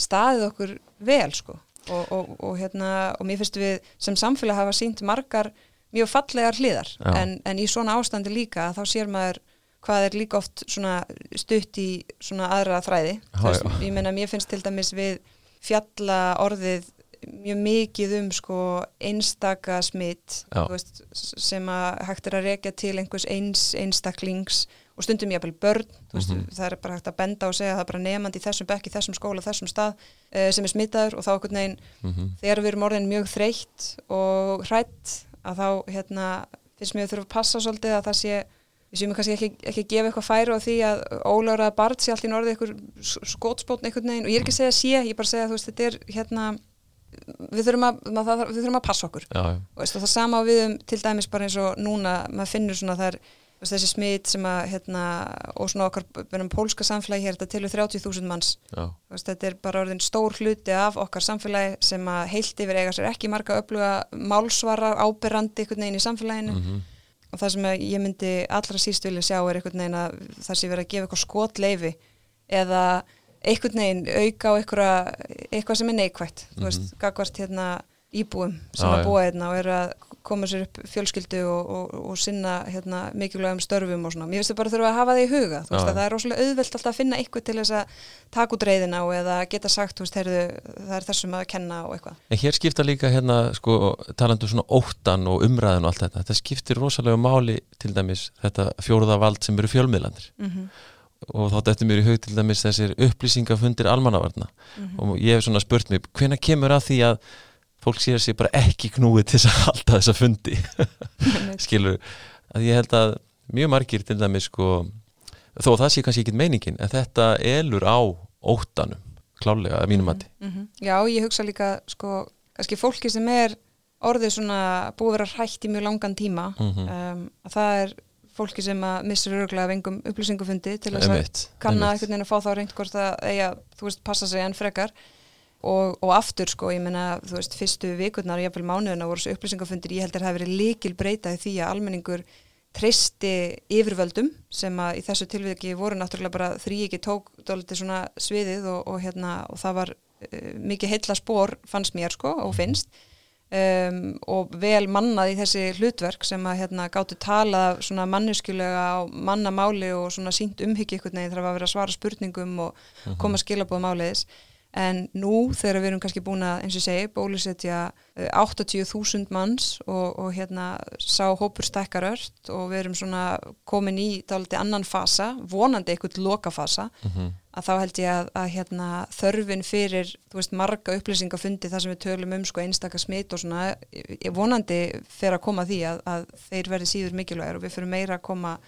staðið okkur vel sko. Og, og, og hérna, og mér finnst við sem samfélag hafa sínt margar mjög fallegar hliðar, en, en í svona ástandi líka, þá sér maður hvað er líka oft svona stutt í svona aðra þræði, Þú veist, ég meina, mér finnst til dæmis við fjalla orðið mjög mikið um sko einstaka smitt veist, sem að hægt er að rekja til einhvers eins einstaklings og stundum ég að börn þú veist, Mhm. það er bara hægt að benda og segja að það er bara nefandi í þessum bekk, í þessum skóla, þessum stað uh, sem er smittaður og þá einhvern veginn mhm. þegar við erum orðin mjög þreytt og hrætt að þá hérna, finnst mér að þurfa að passa svolítið að það sé við séum kannski ekki, ekki að gefa eitthvað færu á því að óláraða barn sé allt í norðið eitthvað skótspótn einhvern veginn og ég er ekki að segja sé, ég er bara að segja að þetta er hérna við þurfum að, maður, við þurfum að passa okkur. Já, já, og veist, það sama við um til dæmis bara eins og núna maður finnur svona þar veist, þessi smit sem að hérna, og svona okkar bennum pólska samfélagi hér þetta tilur 30.000 manns. Veist, þetta er bara orðin stór hluti af okkar samfélagi sem að heilt yfir eiga sér ekki marga öfluga málsvarar ábyrrandi einhvern veginn í samfélaginu. Mhm, og það sem ég myndi allra síst vilja sjá er einhvern veginn að það sé verið að gefa eitthvað skotleifi eða einhvern veginn auka á eitthvað sem er neikvætt þú veist, gagvart hérna íbúum sem Já, að búa hérna og eru að koma sér upp fjölskyldu og, og, og sinna hérna, mikilvægum störfum og svona. Mér finnst það bara þurfa að hafa það í huga, þú veist að já. það er rosalega auðvelt alltaf að finna eitthvað til þess að taka út reyðina og eða geta sagt, þú veist, heyrðu, það er þessum að kenna og eitthvað. En hér skipta líka hérna sko talandu svona óttan og umræðin og allt þetta. Þetta skiptir rosalega máli til dæmis þetta fjóruða vald sem eru fjölmiðlandir Mm og þá dættu mér í hug til dæmis þessir upplýsingafundir almannavarna Mhm. og ég hef svona spurt mig hvenær kemur að því að fólk sér sér bara ekki knúið til að halda þessa fundi skilur að ég held að mjög margir til dæmis sko þó að það sé kannski ekki meiningin en þetta elur á óttanum klálega að mínum mati Mhm. Já, ég hugsa líka, sko, kannski fólki sem er orðið svona búið að vera hrætt í mjög langan tíma, Mhm. um, að það er fólki sem að missur örgulega af engum upplýsingufundi til þess að kanna einhvern veginn að fá þá reynd hvort að eiga, þú veist, passa sig enn frekar. Og, og aftur, sko, ég meina, þú veist, fyrstu vikurnar og jafnvel mánuðina voru þessu upplýsingafundir, ég held að það hafi verið líkil breyta í því að almenningur treysti yfirvöldum sem að í þessu tilviki voru náttúrulega bara þrý ekki tók dóliti svona sviðið og, og, hérna, og það var uh, mikið heilla spór fannst mér sko og finnst um, og vel mannað í þessi hlutverk sem að hérna gáttu tala svona manneskjulega á mannamáli og svona sínt umhyggja ykkur neginn þarf að vera að svara spurningum og -huh. koma skilabóð máliðis en nú þegar við erum kannski búin að eins og segi bólusetja 80.000 eh, manns og, og hérna sá hópur stekkar ört og við erum svona komin í dáliti annan fasa, vonandi einhvern lokafasa mm -hmm. að þá held ég að, að hérna, þörfin fyrir veist, marga upplýsingafundi þar sem við tölum um sko, einstakar smitt og svona vonandi fyrir að koma því að, að þeir verði síður mikilvægir og við fyrir meira að koma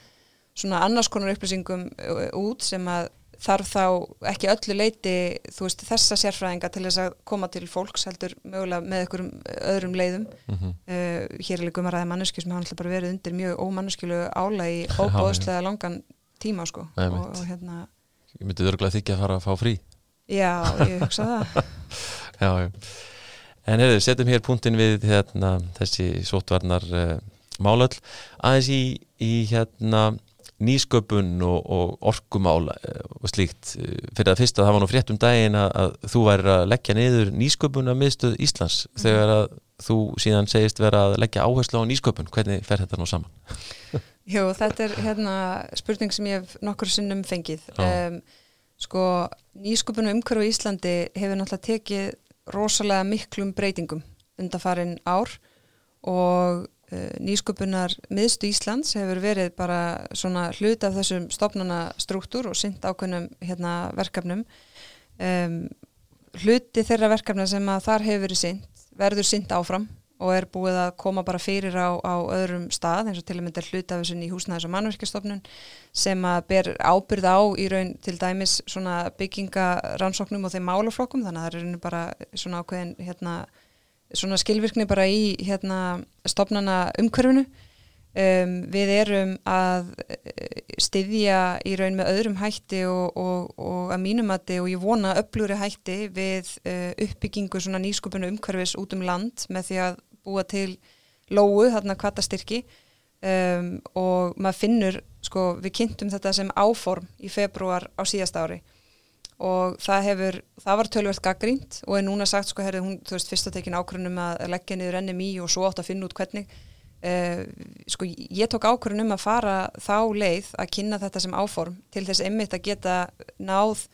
svona annars konar upplýsingum eh, út sem að þarf þá ekki öllu leiti veist, þessa sérfræðinga til þess að koma til fólks heldur mögulega með einhverjum öðrum leiðum mm -hmm. uh, hér er líka um að ræða manneski sem hafa bara verið undir mjög ómanneskilu ála í óbóðslega langan tíma sko. og, og hérna Ég myndi örgulega þykja að fara að fá frí Já, ég hugsa það já, já. En hefur, setjum hér punktin við hérna, þessi sótvarnar uh, málöll aðeins í, í hérna nýsköpun og, og orkumála eh, og slíkt fyrir að fyrst að það var nú frétt um daginn að, að þú væri að leggja niður nýsköpun að miðstöð Íslands mm. þegar að þú síðan segist vera að leggja áherslu á nýsköpun hvernig fer þetta nú saman? Jú, þetta er hérna spurning sem ég hef nokkur sinnum fengið um, sko, nýsköpun og umhverfu í Íslandi hefur náttúrulega tekið rosalega miklum breytingum undan farin ár og nýsköpunar miðstu Íslands hefur verið bara svona hlut af þessum stopnana struktúr og synd ákveðnum hérna, verkefnum. Um, hluti þeirra verkefna sem að þar hefur verið synd verður synd áfram og er búið að koma bara fyrir á, á öðrum stað eins og til og með þetta hlut af þessum í húsnæðis og mannverkistofnun sem að ber ábyrð á í raun til dæmis svona byggingarannsóknum og þeim málaflokkum þannig að það er bara svona ákveðin hérna svona skilvirkni bara í hérna stopnana umhverfinu. Um, við erum að eh, styðja í raun með öðrum hætti og, og, og að mínumati og ég vona öflúri hætti við uh, uppbyggingu svona nýskupinu umhverfis út um land með því að búa til lóu þarna kvatastyrki um, og maður finnur sko við kynntum þetta sem áform í februar á síðast ári og það hefur, það var tölvert gaggrínt og er núna sagt sko, herri, hún, þú veist, fyrst að tekin ákvörnum að leggja niður NMI og svo átt að finna út hvernig. Uh, sko, ég tók ákvörnum að fara þá leið að kynna þetta sem áform til þess einmitt að geta náð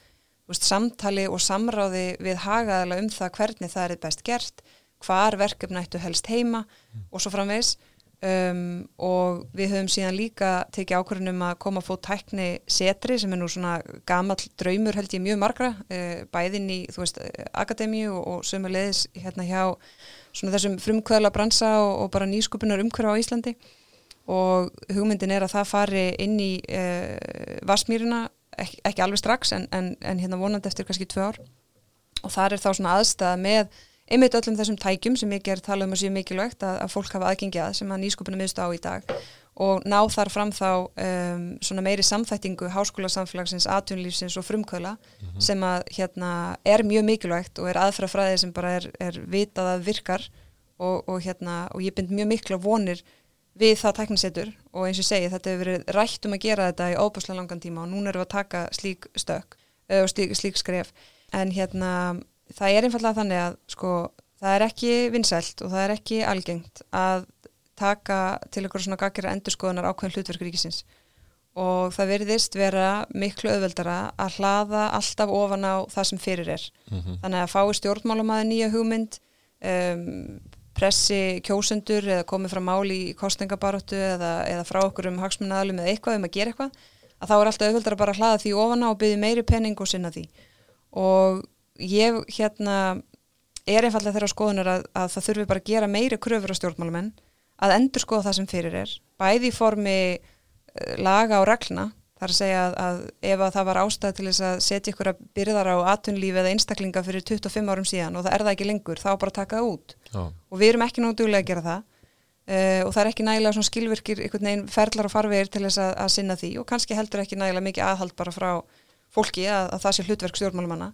veist, samtali og samráði við hagaðala um það hvernig það er best gert, hvar verkefni ættu helst heima og svo framvegs Um, og við höfum síðan líka tekið ákvörðunum að koma að fótt tækni setri sem er nú svona gamall draumur held ég mjög margra uh, bæðin í þú veist akademíu og, og sömulegis hérna hjá svona þessum frumkvöðla bransa og, og bara nýskupunar umhverfa á Íslandi. Og hugmyndin er að það fari inn í uh, Vasmýruna ekki, ekki alveg strax en, en, en hérna vonandi eftir kannski tvö ár. Og það er þá svona aðstæða með einmitt öllum þessum tækjum sem ég ger tala um að séu mikilvægt að, að fólk hafa aðgengjað sem að nýsköpunum miðstu á í dag. Og ná þar fram þá um, svona meiri samþættingu háskólasamfélagsins, atvinnlífsins og frumkvöla mm -hmm. sem að hérna er mjög mikilvægt og er aðfrafræði sem bara er, er vitað að virkar. Og, og hérna og ég bind mjög mikla vonir við það tæknisettur og eins og segi þetta hefur verið rætt um að gera þetta í óbúslega langan tíma og núna erum við að taka slík stök og slík, slík skref. En hérna það er einfallega þannig að sko, það er ekki vinsælt og það er ekki algengt að taka til einhverjum svona gaggira endurskoðunar ákveðin hlutverkur ríkisins. Og það veriðist vera miklu auðveldara að hlaða alltaf ofan á það sem fyrir er. Mm -hmm. þannig að fái stjórnmálumæði nýja hugmynd um, pressi kjósendur eða komið frá máli í kostningabaróttu eða, eða frá okkur um hagsmunnaðalum eða eitthvað um að gera eitthvað að þá er alltaf auðveldara bara að hlaða því ofan á og byggja meiri penning og sinna því. Og ég hérna er einfallega þeirra skoðunar að, að það þurfi bara að gera meiri kröfur á stjórnmálumenn að endur skoða það sem fyrir er bæði í formi uh, laga og regluna þar að segja að, að ef að það var ástæð til þess að setja ykkur að byrðara á atunlífi eða einstaklinga fyrir 25 árum síðan og það er það ekki lengur, þá bara taka það út Já. og við erum ekki náttúrulega duglega að gera það uh, og það er ekki nægilega svona skilvirkir einhvern veginn ferlar og farvegir til þess að, að sinna því og kannski heldur ekki nægilega mikið aðhald bara frá fólki að það sé hlutverk stjórnmálumanna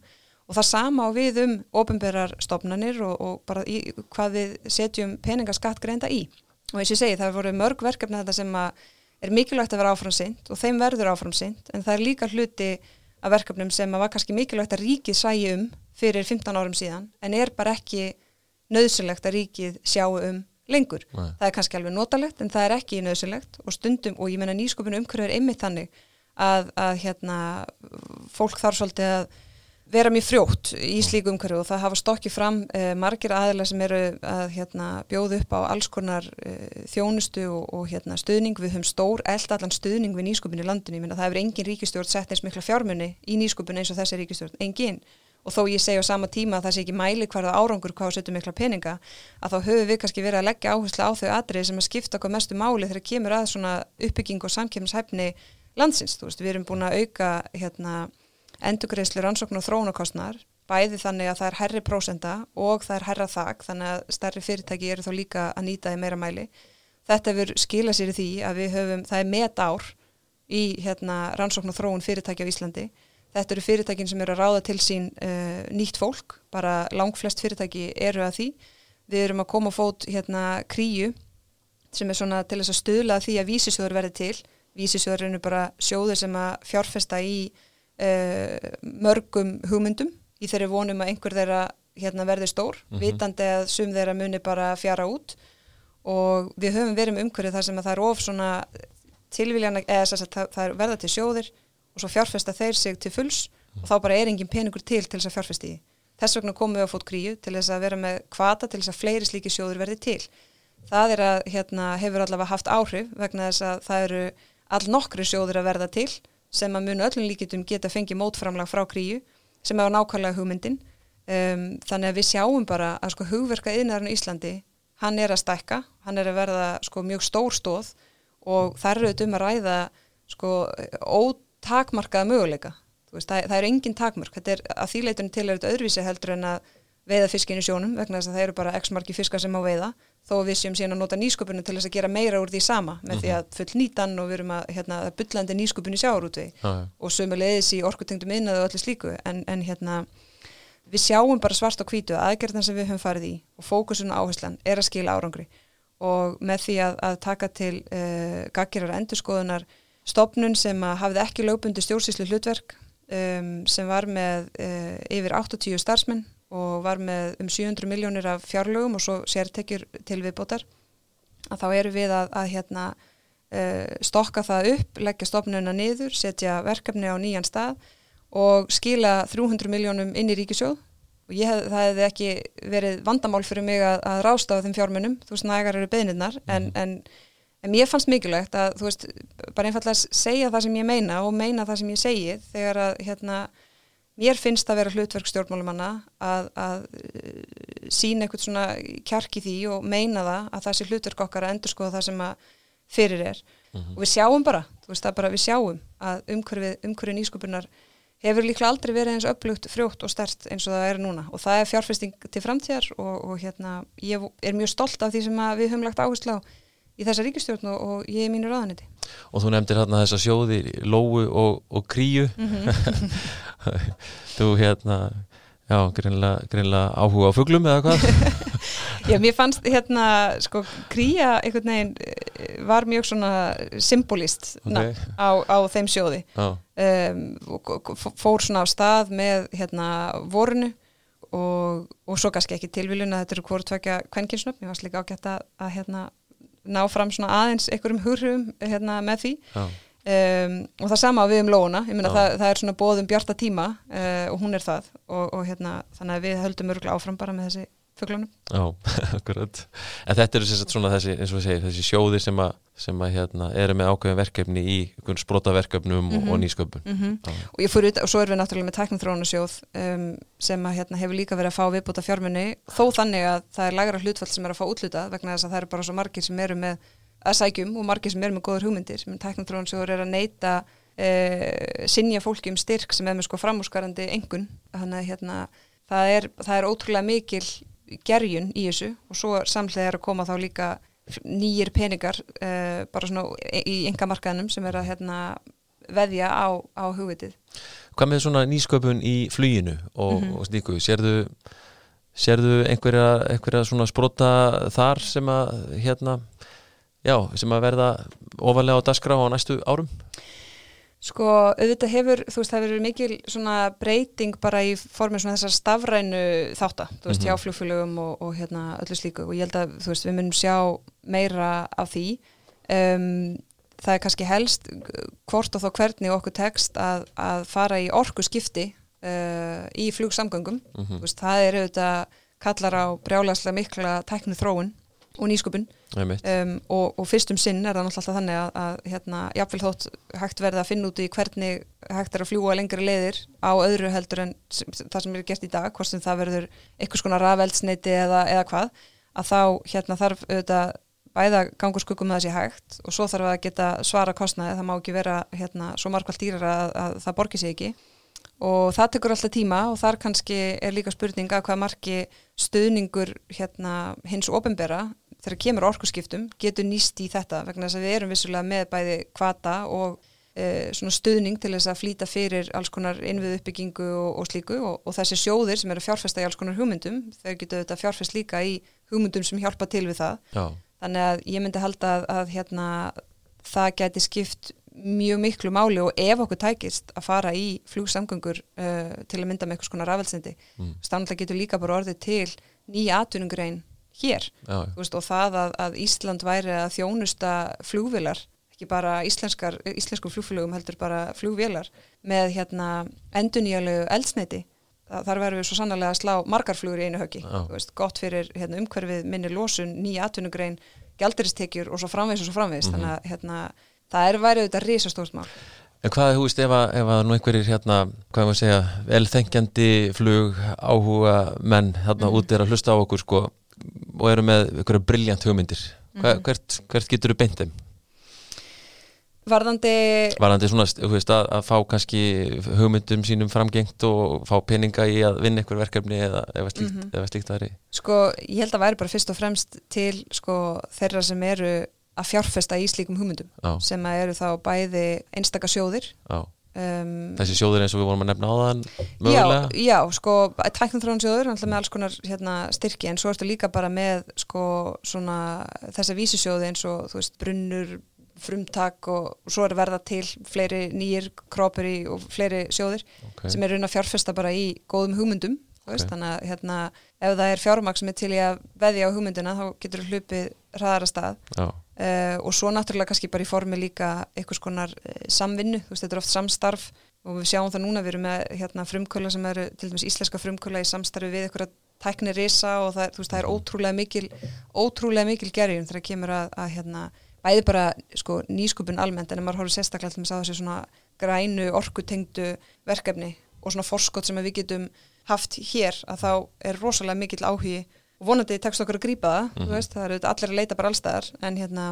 og það sama á við um ofinberar stopnarnir og, og bara í, hvað við setjum peningaskatt greinda í og eins og ég segi það voru mörg verkefni þetta sem er mikilvægt að vera áframsynd og þeim verður áframsynd en það er líka hluti af verkefnum sem var kannski mikilvægt að ríkið sæi um fyrir 15 árum síðan en er bara ekki nöðsynlegt að ríkið sjáu um lengur. Nei. Það er kannski alveg notalegt en það er ekki nöðsynlegt og stundum og ég menna nýskopinu umhverju er einmitt þannig að, að hérna, fólk þarf svolítið að vera mjög frjótt í slíku umhverju og það hafa stokkið fram uh, margir aðeila sem eru að hérna, bjóða upp á alls konar uh, þjónustu og, og hérna, stuðning. Við höfum stór eld allan stuðning við nýskupin í landinu, ég minna það hefur engin ríkistjórn sett eins mikla fjármunni í nýskupin eins og þessi ríkistjórn, engin. Og þó ég segja á sama tíma að það sé ekki mæli hverða árangur hvað setjum mikla peninga að þá höfum við kannski verið að leggja áherslu á þau atrið sem að skipta okkur mestu máli þegar kemur að svona uppbygging og samkjöfnishæfni landsins, þú veist, við erum búin að auka hérna endugreislu rannsókn og þróunarkostnar bæði þannig að það er herri prósenda og það er herra þak þannig að stærri fyrirtæki eru þá líka að nýta í meira mæli. Þetta hefur skilað sér í því að við höfum, það er met ár í hérna, rannsókn og þróun fyrirtæki á Íslandi. Þetta eru fyrirtækin sem eru að ráða til sín uh, nýtt fólk, bara langflest fyrirtæki eru að því. Við erum að koma fót hérna kríu sem er svona til þess að stuðla því að vísisjóður verði til. Vísisjóður eru bara sjóður sem að fjárfesta í mörgum hugmyndum í þeirri vonum að einhver þeirra hérna, verði stór, mm -hmm. vitandi að sum þeirra muni bara fjara út og við höfum verið með umhverju þar sem að það er of svona tilvíljana, eða þess að það, er verða til sjóðir og svo fjárfesta þeir sig til fulls mm. og þá bara er engin peningur til til þess að fjárfesta í. Þess vegna komum við á fót gríu til þess að vera með kvata til þess að fleiri slíki sjóður verði til. Það er að, hérna, hefur allavega haft áhrif vegna þess að það eru all nokkri sjóður að verða til sem að munu öllum líkitum geta fengið mótframlag frá kríu sem er á nákvæmlega hugmyndin. Um, þannig að við sjáum bara að sko hugverka yðnarinn í Íslandi, hann er að stækka hann er að verða sko mjög stór stóð og það eru auðvitað um að ræða sko ótakmarkaða möguleika, veist, það, það er engin takmark, þetta er að þýleitunum til er þetta öðruvísi heldur en að veiða fiskin í sjónum vegna þess að það eru bara x marki fiskar sem á veiða þó við séum síðan að nota nýsköpunum til þess að gera meira úr því sama með mm -hmm. því mhm. að full nýtan og við erum að hérna, byllandi nýsköpun í sjáarútvei ah, og sömulegis í orkutengdum innaðu og allir slíku en, en hérna við sjáum bara svart og hvítu að aðgerðan sem við höfum farið í og fókusun og áherslan er að skila árangri og með því að, að taka til uh, gaggirar endurskoðunar stopnun sem að hafði ekki lögbundi stjórnsýslu hlutverk um, sem var með uh, yfir 80 starfsmenn og var með um 700 miljónir af fjárlögum og svo sértekjur til viðbótar að þá eru við að, að hérna, uh, stokka það upp, leggja stofnuna niður, setja verkefni á nýjan stað og skila 300 miljónum inn í ríkisjóð og hef, það hefði ekki verið vandamál fyrir mig að, að rásta á þeim fjármunum, þú veist, nægar eru beðnirnar en, mhm. en, en mér fannst mikilvægt að þú veist, bara einfallega segja það sem ég meina og meina það sem ég segi þegar að hérna mér finnst að vera hlutverk stjórnmálumanna að, að uh, sína eitthvað svona kjarki því og meina það að það sé hlutverk okkar að endur skoða það sem að fyrir er. Mm -hmm. og við sjáum bara, þú veist það bara við sjáum að umhverfið, nýsköpunar hefur líklega aldrei verið eins upplögt frjótt og stert eins og það er núna. Og það er fjárfesting til framtíðar og, og hérna ég er mjög stolt af því sem við höfum lagt áherslu á í þessa ríkistjórn og, og ég er mínu ráðaniti. Og þú nefndir hérna þessa sjóði Lóu og, og Kríu mm -hmm. þú hérna já, greinlega, áhuga á fugglum eða hvað? já, mér fannst hérna, sko, Kríja einhvern veginn eh, var mjög svona symbolist okay. á, á þeim sjóði um, fór svona á stað með hérna vorunu og, og svo kannski ekki tilviljun að þetta eru hvort tvekja kvenkinsnöfn, ég var líka ágætt að, að hérna ná fram svona aðeins einhverjum hurrum hérna, með því. Um, og það sama við um meina það, það er svona bóðum bjarta tíma uh, og hún er það. Og, og hérna þannig að við höldum öruglega áfram bara með þessi fugglanum. Já, akkurat. En þetta eru svona þessi, eins og við segjum, þessi sjóði sem að, sem að hérna, eru með ákveðin verkefni í sprótaverkefnum mm -hmm. og, mhm. nýsköpun. Mm -hmm. Og ég fór út, og svo erum við náttúrulega með teknithrónasjóð um, sem að hérna, hefur líka verið að fá viðbúta fjármunni, þó þannig að það er lagra hlutfall sem er að fá útluta, vegna þess að það eru bara svo margir sem eru með að sækjum og margir sem eru með góður hugmyndir, sem teknithrónasjóður er að neyta uh, sinja fólki um styrk sem er með sko framúskarandi engun, þannig að hérna, það er, það er ótrúlega mikil gerjun í þessu og svo samlega er að koma þá líka nýjir peningar uh, bara svona í engamarkaðnum sem er að hérna, veðja á, á hugvitið. Hvað með svona nýsköpun í fluginu og, mm -hmm. og sníku, sérðu, sérðu einhverja, einhverja svona sprota þar sem að hérna já, sem að verða ofalega á dasgra á næstu árum? Sko, auðvitað hefur, þú veist, það hefur mikil svona breyting bara í formin svona þessar stafrænu þáttar, þú veist, mm -hmm. hjá flugfélögum og, og hérna öllu slíku og ég held að, þú veist, við munum sjá meira af því. Um, það er kannski helst hvort og þá hvernig okkur tekst að, að fara í orku skipti uh, í flugsamgöngum, mm -hmm. þú veist, það er auðvitað kallar á brjálæslega mikla teknu þróun og nýsköpun. Um, og, og fyrstum sinn er það náttúrulega þannig að, að hérna, jáfnveil þótt hægt verða að finna út í hvernig hægt er að fljúa lengri leiðir á öðru heldur en það sem er gert í dag, hvort sem það verður einhvers konar rafeldsneiti eða, eða hvað, að þá hérna, þarf auðvitað bæða gangur skuggum með þessi hægt og svo þarf að geta svara kostnaði, það má ekki vera hérna, svo margvall dýrar að, að það borgir sig ekki. Og það tekur alltaf tíma og þar kannski er líka spurninga hvað margi stuðningur hérna, hins ofinbera þegar kemur orkusskiptum getur nýst í þetta vegna þess að við erum vissulega með bæði kvata og e, stuðning til þess að flýta fyrir alls konar innvið uppbyggingu og, og slíku og, og þessi sjóðir sem eru fjárfesta í alls konar hugmyndum þau getur þetta fjárfest líka í hugmyndum sem hjálpa til við það Já. þannig að ég myndi halda að, að hérna, það geti skipt mjög miklu máli og ef okkur tækist að fara í flugsamgöngur uh, til að mynda með eitthvað svona rafelsindi mm. stannlega getur líka bara orðið til nýja atvinnungrein hér. Veist, og það að, að Ísland væri að þjónusta flugvilar ekki bara íslenskar, íslenskum flugflugum heldur bara flugvilar með hérna enduníalegu eldsneiti þar verður við svo sannlega að slá margarflugur í einu höggi, veist, gott fyrir hérna, umhverfið minni losun, nýja atvinnugrein gælduristekjur og svo framvegs og svo framvegs mm -hmm. þannig að hérna, það er værið þetta risastórt mál. En hvað, þú veist, ef að, ef að nú einhverjir hérna, hvað maður segja, velþengjandi flug áhuga menn hérna mm -hmm. út er að hlusta á okkur sko og eru með einhverja brilljant hugmyndir Hva, -hmm. hvert, hvert getur þú beint þeim? Varðandi Varðandi svona, veist, að, að fá kannski hugmyndum sínum framgengt og fá peninga í að vinna einhver verkefni eða ef slíkt, mm -hmm. slíkt það er Sko, ég held að væri bara fyrst og fremst til sko, þeirra sem eru að fjárfesta í slíkum hugmyndum Já. sem eru þá bæði einstakar sjóðir Já Um, Þessi sjóður eins og við vorum að nefna á þann mögulega? Já, já sko tæknumþróunsjóður, alltaf með alls konar hérna, styrki en svo ertu líka bara með sko svona þessa vísisjóði eins og þú veist brunnur, frumtak og, svo er verða til fleiri nýjir krópur í og fleiri sjóður okay. sem er raun að fjárfesta bara í góðum hugmyndum okay. veist, þannig að hérna, ef það er fjármaks er til í að veðja á hugmynduna þá getur hlupið hraðara stað Já Uh, og svo náttúrulega kannski bara í formi líka einhvers konar uh, samvinnu, þú veist þetta er oft samstarf og við sjáum það núna, við erum með hérna, frumkvöla sem eru til dæmis íslenska frumkvöla í samstarfi við einhverja tækni risa og það, veist, það er ótrúlega mikil ótrúlega mikil gerjum þegar það kemur að, að hérna, bæði bara sko, nýskupun almennt en maður horfður sérstaklega til að þessi svona grænu orkutengdu verkefni og svona forskot sem við getum haft hér að þá er rosalega mikil áhugi og vonandi tekst okkur að grípa það mm -hmm. veist, það eru allir að leita bara allstæðar en hérna,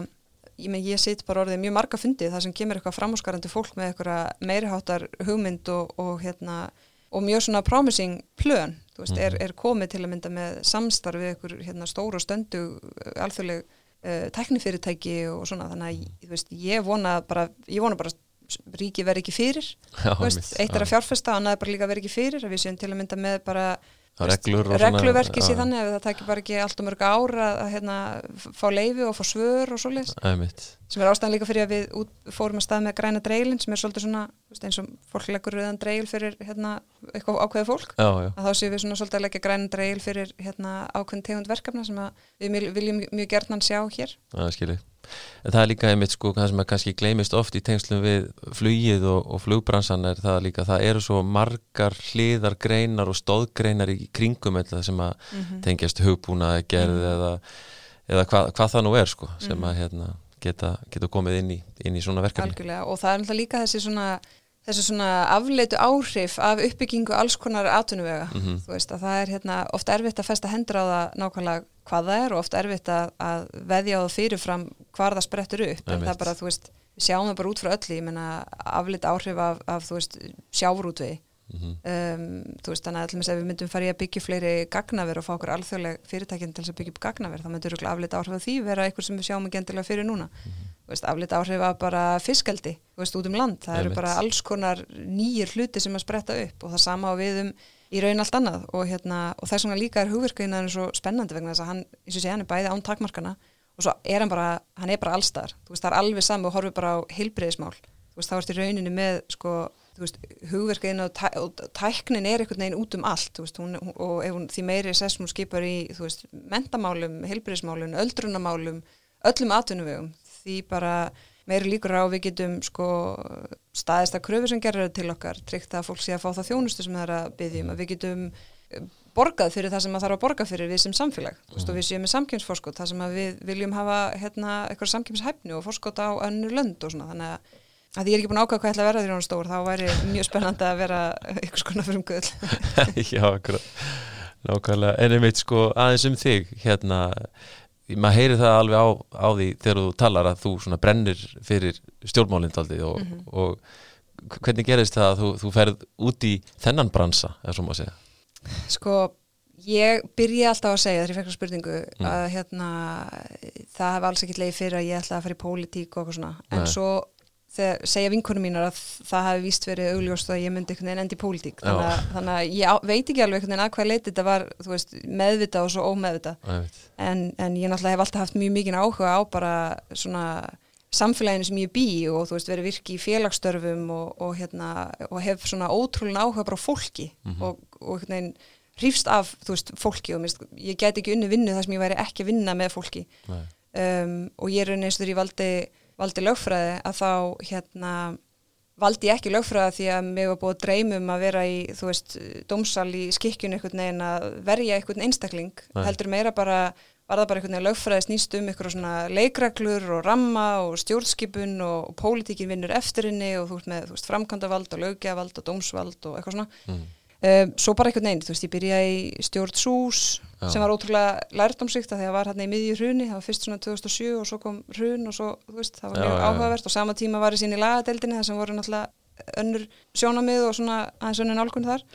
ég, ég sitt bara orðið mjög marga fundið þar sem kemur eitthvað framhúsgarandi fólk með eitthvað meiriháttar hugmynd og, og, hérna, og mjög svona promising plön, þú veist, mm -hmm. er, mhm. er komið til að mynda með samstarfið eitthvað hérna, stóru og stöndu alþjóðleg uh, teknifyrirtæki og svona þannig að þú veist, ég vona bara ég vona bara ríki verið ekki fyrir Já, veist, eitt er að fjárfesta, annað er bara líka verið ekki fyrir við séum til að mynda með bara regluverki sér þannig að það takir bara ekki allt um mörg ára að, hérna, fá leifi og fá svör og svoleiðis. Sem er ástæðan líka fyrir að við út, fórum að stað með græna dreilin sem er svolítið svona eins og fólk leggur rauðan dreil fyrir hérna, eitthvað ákveði fólk. Já, já. að þá séum við svolítið að leggja græna dreil fyrir hérna, ákveðin tegund verkefna sem við viljum mjög gertnan sjá hér. Það skilir En það er líka einmitt sko, það sem að kannski gleymist oft í tengslum við flugið og, og flugbransan er það líka, það eru svo margar hliðar greinar og stóðgreinar í kringum eða sem að mm -hmm. tengjast hugbúnaði gerð mm -hmm. eða, eða hvað, hvað það nú er sko, sem mm -hmm. að hérna, geta, geta komið inn í, inn í svona verkefni. Algjörlega og það er alltaf líka þessi svona þessu svona afleitu áhrif af uppbyggingu alls konar atvinnuvega mm -hmm. þú veist að það er hérna oft erfitt að festa hendur á það nákvæmlega hvað það er og oft erfitt að, að veðja á það fyrirfram hvar það sprettur upp. En það bara þú veist, við sjáum það bara út frá öllu ég menna afleitu áhrif af, af þú veist sjávrútvegi mm -hmm. um, þú veist þannig að allmis ef við myndum farið að byggja fleiri gagnaver og fá okkur alþjóðleg fyrirtækinn til að byggja upp gagnaver þá myndur afleitu áhrif af því vera eitthvað sem við sjáum ekki endilega fyrir núna. Mm -hmm aflita áhrif af bara fiskaldi veist, út um land, það eru bara alls konar nýjir hluti sem að spretta upp og það sama á við um í raun allt annað og, hérna, og það er svona líka er hugverkina en svo spennandi vegna þess að hann, eins og sé hann er bæði án takmarkana og svo er hann bara, hann er bara allstar þú veist, það er alveg saman og horfið bara á heilbreyðismál, þú veist, þá ertu í rauninni með sko, þú veist, hugverkiðin og, tæ, og tæknin er einhvern veginn út um allt. Veist, hún, hún, og ef hún því meiri sess hún skipar í, þú veist, mentamálum heilbreyðismálum, öldrunamálum öllum atvinnuvegum, því bara meiri líkur á við getum sko staðist að kröfu sem gerir til okkar tryggt að fólk sé að fá það þjónustu sem það er að byggjum, að við getum borgað fyrir það sem það þarf að borga fyrir við sem samfélag. Mm. og við séum með samkjömsforskot það sem við viljum hafa hérna, eitthvað samkjömshæfni og forskot á önnur lönd og svona. Þannig að, að ég er ekki búin að ákvæða hvað ætla að vera því hún stór þá væri mjög spennandi að vera eitthvað skona fyrir um gull Já, akkurat. Nákvæmlega, en einmitt sko aðeins um þig hérna, maður heyri það alveg á, á því þegar þú talar að þú brennir fyrir stjórnmálindaldi og, mm -hmm. og hvernig gerist það að þú, þú ferð út í þennan bransa, eða svo maður segja Sko, ég byrji alltaf að segja þegar ég fekk spurningu mm. að hérna, það hef alls ekki leiði fyrir að ég ætla að fara í pólitík og eitthvað svona, en Nei. svo þegar segja vinkunum mínar að það hefði víst verið augljóst að ég myndi einhvern veginn endi í pólitík. Þannig að, þannig að ég á, veit ekki alveg einhvern veginn að hvað leiti þetta var veist, meðvita og svo ómeðvita en, en ég náttúrulega hef alltaf haft mjög mikið áhuga á bara svona samfélaginu sem ég bý og þú veist verið virki í félagsstörfum og, og, hérna, og hef svona ótrúlega áhuga bara fólki mm -hmm. og, og hérna einn hrýfst af þú veist fólki og mist, ég get ekki unni vinnu þar sem ég væri ekki að vinna með fólki. Um, og ég er því ég valdi, lögfræði að þá hérna valdi ég ekki lögfræði því að mér var búið að dreymum að vera í þú veist dómsal í skikkjun einhvern veginn að verja einhvern einstakling Nei. heldur meira bara var það bara einhvern veginn lögfræði snýst um eitthvað svona leikreglur og ramma og stjórnskipun og, og pólitíkin vinnur eftir henni og þú veist með þú veist, framkvæmdavald og lögjavald og dómsvald og eitthvað svona mm. um, svo bara einhvern veginn, þú veist, ég byrjaði í stjórnsús ja. sem var ótrúlega lærdomsvíkt að því að það var hérna í miðju hruni það var fyrst svona 2007 og svo kom hrun og svo, þú veist, það var mjög ja, áhugavert ja. og sama tíma var ég sín í lagadeildinni þar sem voru náttúrulega önnur sjónamið og svona aðeins önnur nálgun þar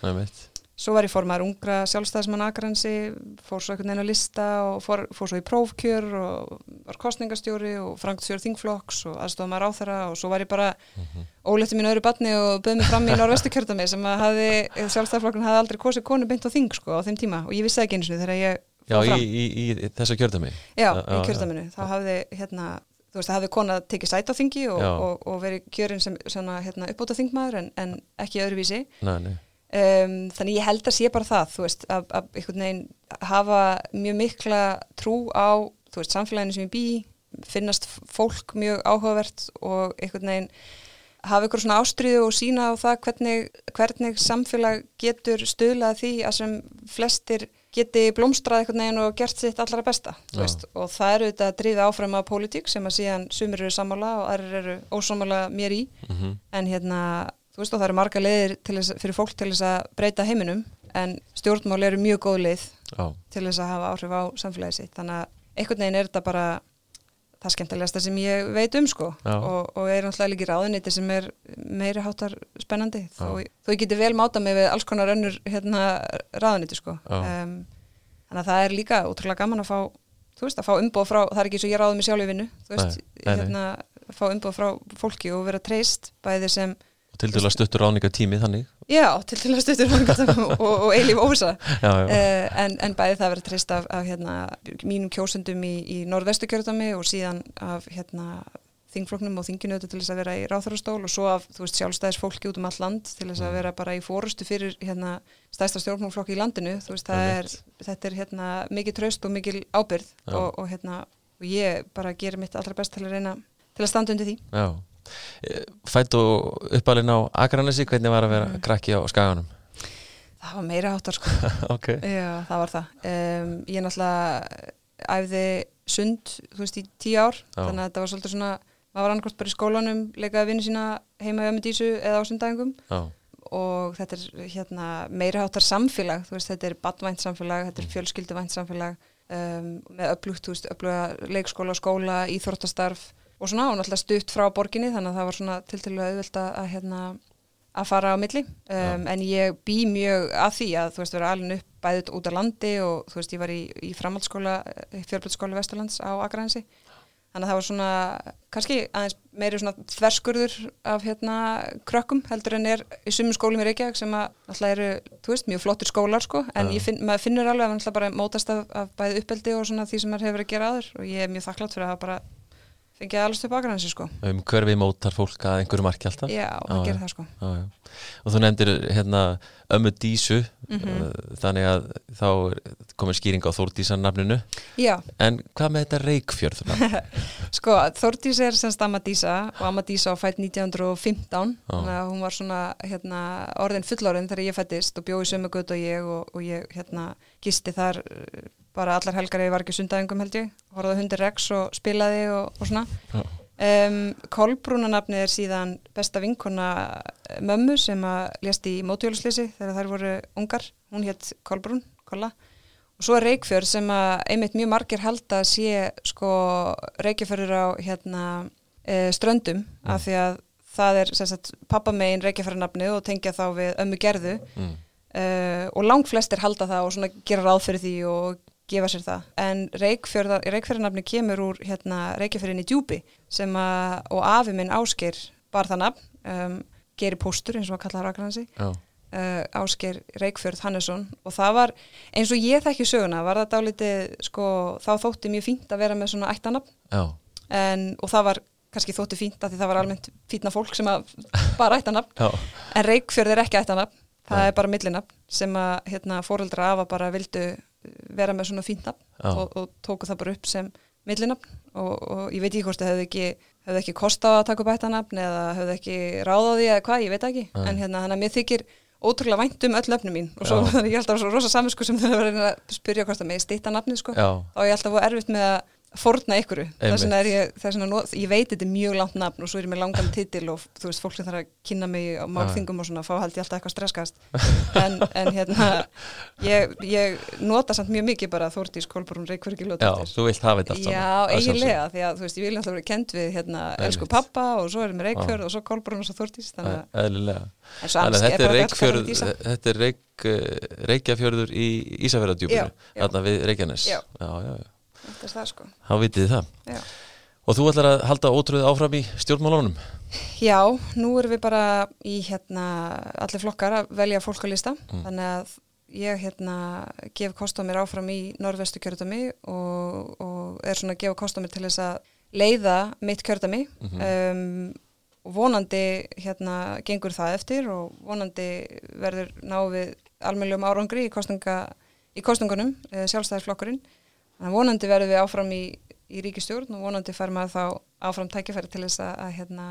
Svo var ég formar ungra sjálfstæðismann Akransi, fór svo einhvern veginn að lista og fór, fór svo í prófkjör og var kostningastjóri og frangtstjóri þingflokks og aðstofað maður á þeirra og svo var ég bara mm -hmm. óletið mín öðru batni og böð mér fram í norvestu kjörtami sem að hafi, sjálfstæðisflokkun hafi aldrei kosið konu beint á þing sko á þeim tíma og ég vissi ekki eins og þegar ég Já, í, í, í þessa kjörtami? Já, í kjörtaminu. Þá hafði, hérna, þú veist, það hafði kona tekið sæt á þingi og, og, og verið kjörin sem svona, hérna, uppbóta þingmaður en, en ekki öðruvísi. Nei, nei. Um, þannig ég held að sé bara það þú veist, að, að einhvern veginn hafa mjög mikla trú á þú veist, samfélaginu sem ég bý finnast fólk mjög áhugavert og einhvern veginn hafa ykkur svona ástriðu og sína á það hvernig, hvernig samfélag getur stöðlað því að sem flestir geti blómstrað einhvern veginn og gert sitt allra besta og það eru þetta að dríða áfram að pólitík sem að síðan sumir eru sammála og aðrir eru ósámála mér í. Mm -hmm. en hérna þú veist og það eru marga leiðir þess, fyrir fólk til þess að breyta heiminum en stjórnmál eru mjög góð leið Já. til þess að hafa áhrif á samfélagi sitt. Þannig að einhvern veginn er þetta bara það skemmtilegasta sem ég veit um sko. Og, og er náttúrulega líki ráðuniti sem er meiri hátar spennandi. Þó, þó ég geti vel máta mig við alls konar önnur hérna, ráðuniti sko. Um, þannig að það er líka útrúlega gaman að fá þú veist að fá umbóð frá, það er ekki eins og ég ráði mig sjálf í vinnu. Þú veist, nei, nei, hérna, fá umbóð frá fólki og vera treyst bæði sem Til til að stuttur ráninga tími þannig? Já, til til að stuttur ráninga tími og, og eilíf ósa já, já. Uh, en, en bæði það verið trist af, af hérna, mínum kjósendum í, í norðvestu kjörðami og síðan af hérna, þingfloknum og þinginötu til þess að vera í ráþarastól og svo af veist, sjálfstæðis fólki út um all land til þess að mm. vera bara í fórustu fyrir hérna, stæðsta stjórnmálflokki í landinu veist, er, þetta er hérna, mikið traust og mikið ábyrð og, og, hérna, og ég bara gerir mitt allra best til að reyna til að standa undir því Já Fætt og uppalinn á Akranesi, hvernig var að vera mm. krakki á skaganum? Það var meira áttar sko okay. Já, það var það um, Ég náttúrulega æfði sund, þú veist, í tíu ár Já. þannig að þetta var svolítið svona maður var annarkvæmt bara í skólanum, leikaði vinnu sína heima í ömyndísu eða á sundagingum og þetta er hérna meira áttar samfélag, þú veist, þetta er badvænt samfélag, þetta er mm. fjölskylduvænt samfélag um, með upplugt, þú veist, uppluga leikskóla, skóla, íþróttastarf og svona og náttúrulega stutt frá borginni þannig að það var svona til til að auðvelda að hérna að fara á milli. Um, en ég bý mjög að því að þú veist vera alveg upp bæðið út á landi og þú veist ég var í, í framhaldsskóla fjörblöðskóla Vesturlands á Akrahensi þannig að það var svona kannski aðeins meiri svona þverskurður af hérna krökkum heldur en er í sumum skólum í Reykjavík sem að alltaf eru, þú veist, mjög flottir skólar sko, en finn, maður finnur alveg að hann alltaf bara mótast af, af bæði uppeldi og svona því sem maður hefur verið að gera aður. Og ég er mjög þakklátt fyrir að hafa bara fengið alls til bakgransi sko. Um hverfi mótar fólk að einhverju marki alltaf? Já, það gerir það sko. Já. og þú nefndir hérna ömmu Dísu Mhm. uh, þannig að þá komin skýring á Þórdísan nafninu Já, en hvað með þetta reikfjörð? Sko, Þórdís er semst Amadísa og Amadísa á fætt 1915 þannig að hún var svona hérna, orðin fullorðin þegar ég fættist og bjóði sömu gutt og ég og, og ég hérna, gisti þar uh, bara allar helgar ég var ekki sundæðingum held ég. Horfði á hundir Rex og spilaði og, og svona. Um, Kolbrúnanafni er síðan besta vinkona eh, mömmu sem að lést í mótjóluslýsi þegar þær voru ungar. Hún hétt Kolbrún, Kolla. Og svo er Reykjörð sem að einmitt mjög margir halda að sé sko Reykjafjörður á hérna e, ströndum af því að það er sagt pappa megin Reykjafjörðarnafni og tengja þá við ömmu gerðu. Mm. Uh, og langt flestir halda það og svona gera ráð fyrir því og gefa sér það. En Reykjafjörðarnafni kemur úr hérna Reykjafjörðin í djúpi sem að, og afi minn Ásgeir bar það nafn. Um, geri póstur eins og að kalla það rakransi uh, Ásgeir Reykjörð Hannesson. Og það var, eins og ég þekki söguna var það dálítið, sko, þá þótti mjög fínt að vera með svona ættanafn en, og það var kannski þótti fínt að því það var almennt fítna fólk sem að bara ættanafn en Reykjörð er ekki ættanafn það Nei. er bara millinafn sem að hérna, fóreldra afa bara vildu vera með svona fínt nafn Já. og, og tóku það bara upp sem millinafn og, og ég veit ekki hvort það hefði ekki hefði ekki kostað að taka upp ættanafn eða hefði ekki ráðað því eða hvað, ég veit ekki Nei. en hérna, þannig að mér þykir ótrúlega vænt um öll löfnum mín og svo þannig ég er alltaf svo rosa samisku sem það verður að spyrja hvort það með stýta nafnið sko þá er ég alltaf erfitt með að forna ykkur þess vegna er ég, þess vegna ég veit þetta er mjög langt nafn og svo er ég með langan titil og þú veist, fólk sem þarf að kynna mig á málþingum og svona, fá held ég alltaf eitthvað streskast en, en hérna ég, ég nota samt mjög mikið bara Þórdís Kolbrún Reykjörgi já, þú vilt hafa þetta allt saman Já, eiginlega, því að þú veist, ég vil alltaf vera kent við hérna, elsku pappa og svo erum við Reykjörð og svo Kolbrún og svo að þetta er reykjafjörður í Ísafjörðardjúpinu Það sko þá vitið það Já. og þú ætlar að halda ótrúið áfram í stjórnmálunum Já, nú erum við bara í hérna allir flokkar að velja fólkalista Mm. þannig að ég hérna gef kost á mér áfram í norðvestu kjördami og, og er svona að gefa kost á mér til þess að leiða mitt kjördami Mhm. um, og vonandi hérna gengur það eftir og vonandi verður ná við almennlegum árangri í, kostninga, í kostningunum, uh, að vonandi verður við áfram í, í ríkistjórn og vonandi fær maður þá áfram tækifæri til þess að, að hérna,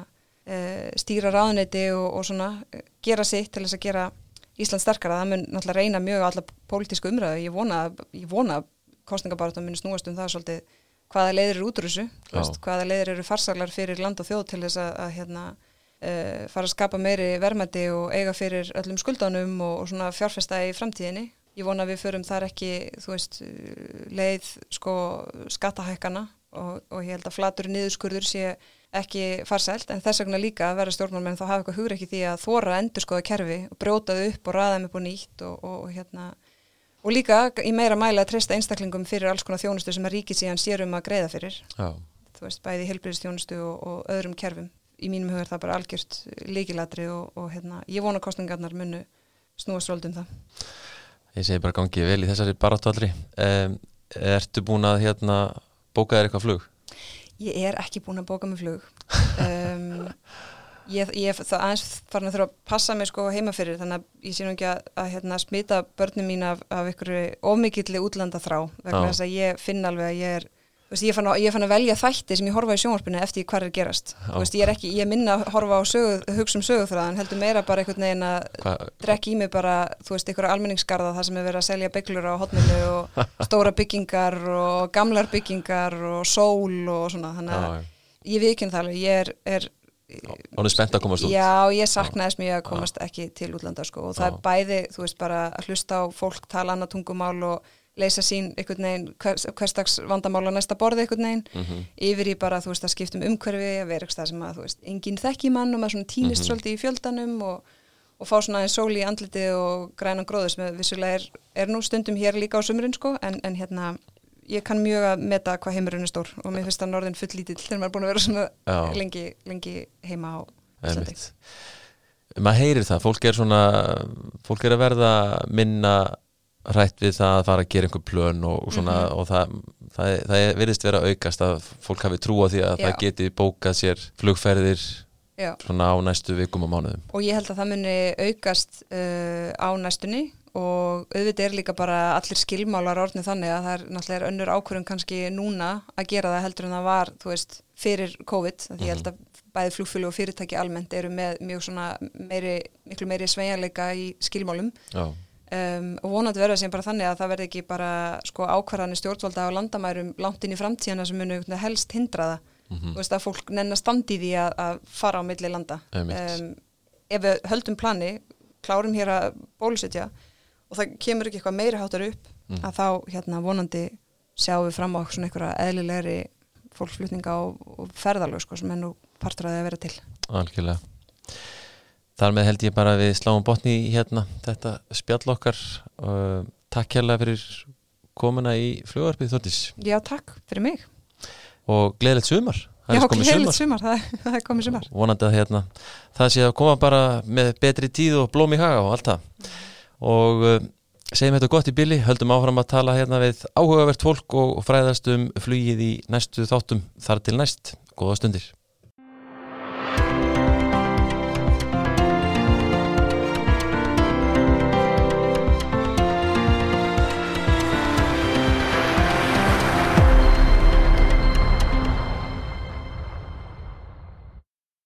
uh, stýra ráðuneyti og, og svona uh, gera sitt til þess að gera Ísland sterkara, það mun náttúrulega reyna mjög á alla pólitísku umræðu, ég vona, ég vona kostningabartum mun snúast um það svolítið hvaða leiðir eru útrúsu, hvaða leiðir eru farsaglar fyrir land og þjóð til þess að, að hérna, uh, fara að skapa meiri verðmæti og eiga fyrir öllum skuldanum og, og svona fjárfesta í framtíðinni. Ég vona að við förum þar ekki, þú veist, leið sko skattahækana og, og ég held að flatur niðurskurður sé ekki farsælt en þess vegna líka að vera stjórnmálmenn þá hafa eitthvað hugur ekki því að þóra að endurskoða kerfi og brjóta þau upp og ræða þeim upp og nýtt og, og, og hérna og líka í meira mæli að treysta einstaklingum fyrir alls konar þjónustu sem að ríkið síðan sér um að greiða fyrir já, þú veist, bæði helbriðstjónustu og, og öðrum kerfum. Í mínum hugur það bara algjört líkilatri og, og hérna, ég vona kostningarnar munu snúast svolítið um það. Ég segi bara gangið vel í þessari baráttuallri um, ertu búin að hérna bóka þér eitthvað flug? Ég er ekki búin að bóka mig flug. Um, ég, ég er aðeins farin að þurfa að passa mig sko heima fyrir þannig að ég sé nú ekki að, að hérna, smita börnum mín af, af einhverju ómikilli útlanda þrá vegna þess að ég finn alveg að ég er Veist, ég, fann að, ég fann að velja þætti sem ég horfa í sjónvarpinu eftir hvað er gerast. Veist, ég er ekki, ég minna að horfa á sögu, hugsa um sögufræðan heldur meira bara einhvern veginn að drekk í mig bara, þú veist, einhverja almenningsgarða þar sem er verið að selja bygglur á hotminu og stóra byggingar og gamlar byggingar og sól og svona, þannig að já, já. ég viðkynna það alveg, ég er, er Hún er spennt að komast út. Já, ég saknaðist mjög að komast ekki til útlanda sko og það Já. er bæði, þú veist, bara að hlusta á fólk tala annað tungumál og leysa sín einhvern veginn, hvers, hverstags vandamál á næsta borði einhvern veginn, Mhm. yfir í bara, þú veist, að skipta um umhverfi, að vera eitthvað sem að, þú veist, enginn þekki mann og maður svona týnist Mhm. svolítið í fjöldanum og, og fá svona aðeins sól í andliti og grænan gróður sem vissulega er, er nú stundum hér líka á sumurinn sko, en, en hérna, ég kann mjög að meta hvað heimurinn er stór og mér finnst það norðin full lítill þegar maður er búin að vera svona Já. lengi, lengi heima á Íslandi. Maður heyrir það, fólk er svona fólk er að verða minna hrætt við það að fara að gera einhver plön og, og svona Mhm. og það, það, það virðist vera aukast að fólk hafi trú á því að Já. það geti bókað sér flugferðir Já. svona á næstu vikum og mánuðum og ég held að það muni aukast uh, á næstunni og auðvitað er líka bara allir skilmálar orðni þannig að það er náttúrulega önnur ákvörðum kannski núna að gera það heldur en það var, þú veist, fyrir COVID því ég held að bæði flugfjölu og fyrirtæki almennt eru með mjög svona meiri, miklu meiri sveigjanleika í skilmálum Já, um, og vonandi verða sem bara þannig að það verði ekki bara sko ákvarðanir stjórnvalda á landamærum langt inn í framtíðana sem munu helst hindra það Mhm. þú veist að fólk nenn að standi því að, að fara á milli landa Einmitt. ef við höldum plani klárum hér að bólusetja og það kemur ekki eitthvað meiri háttar upp Mm. að þá hérna vonandi sjáum við fram á svona einhverja eðlilegri fólksflutninga og, og ferðalög sko, sem er nú partur að það að vera til algjörlega Þar með held ég bara að við sláum botni í hérna þetta spjall okkar. Uh, Takk hérlega fyrir komuna í flugvarpið Þortís Já, takk fyrir mig. Og gleðilegt sumar. Það Já, gleðilegt sumar, er- það er komið sumar. Vonandi að hérna, það sé að koma bara með betri tíð og blóm í haga og allt það. Og uh, segjum þetta gott í bili, höldum áfram að tala hérna við áhugavert fólk og fræðast um flugið í næstu þáttum. Þar til næst, góða stundir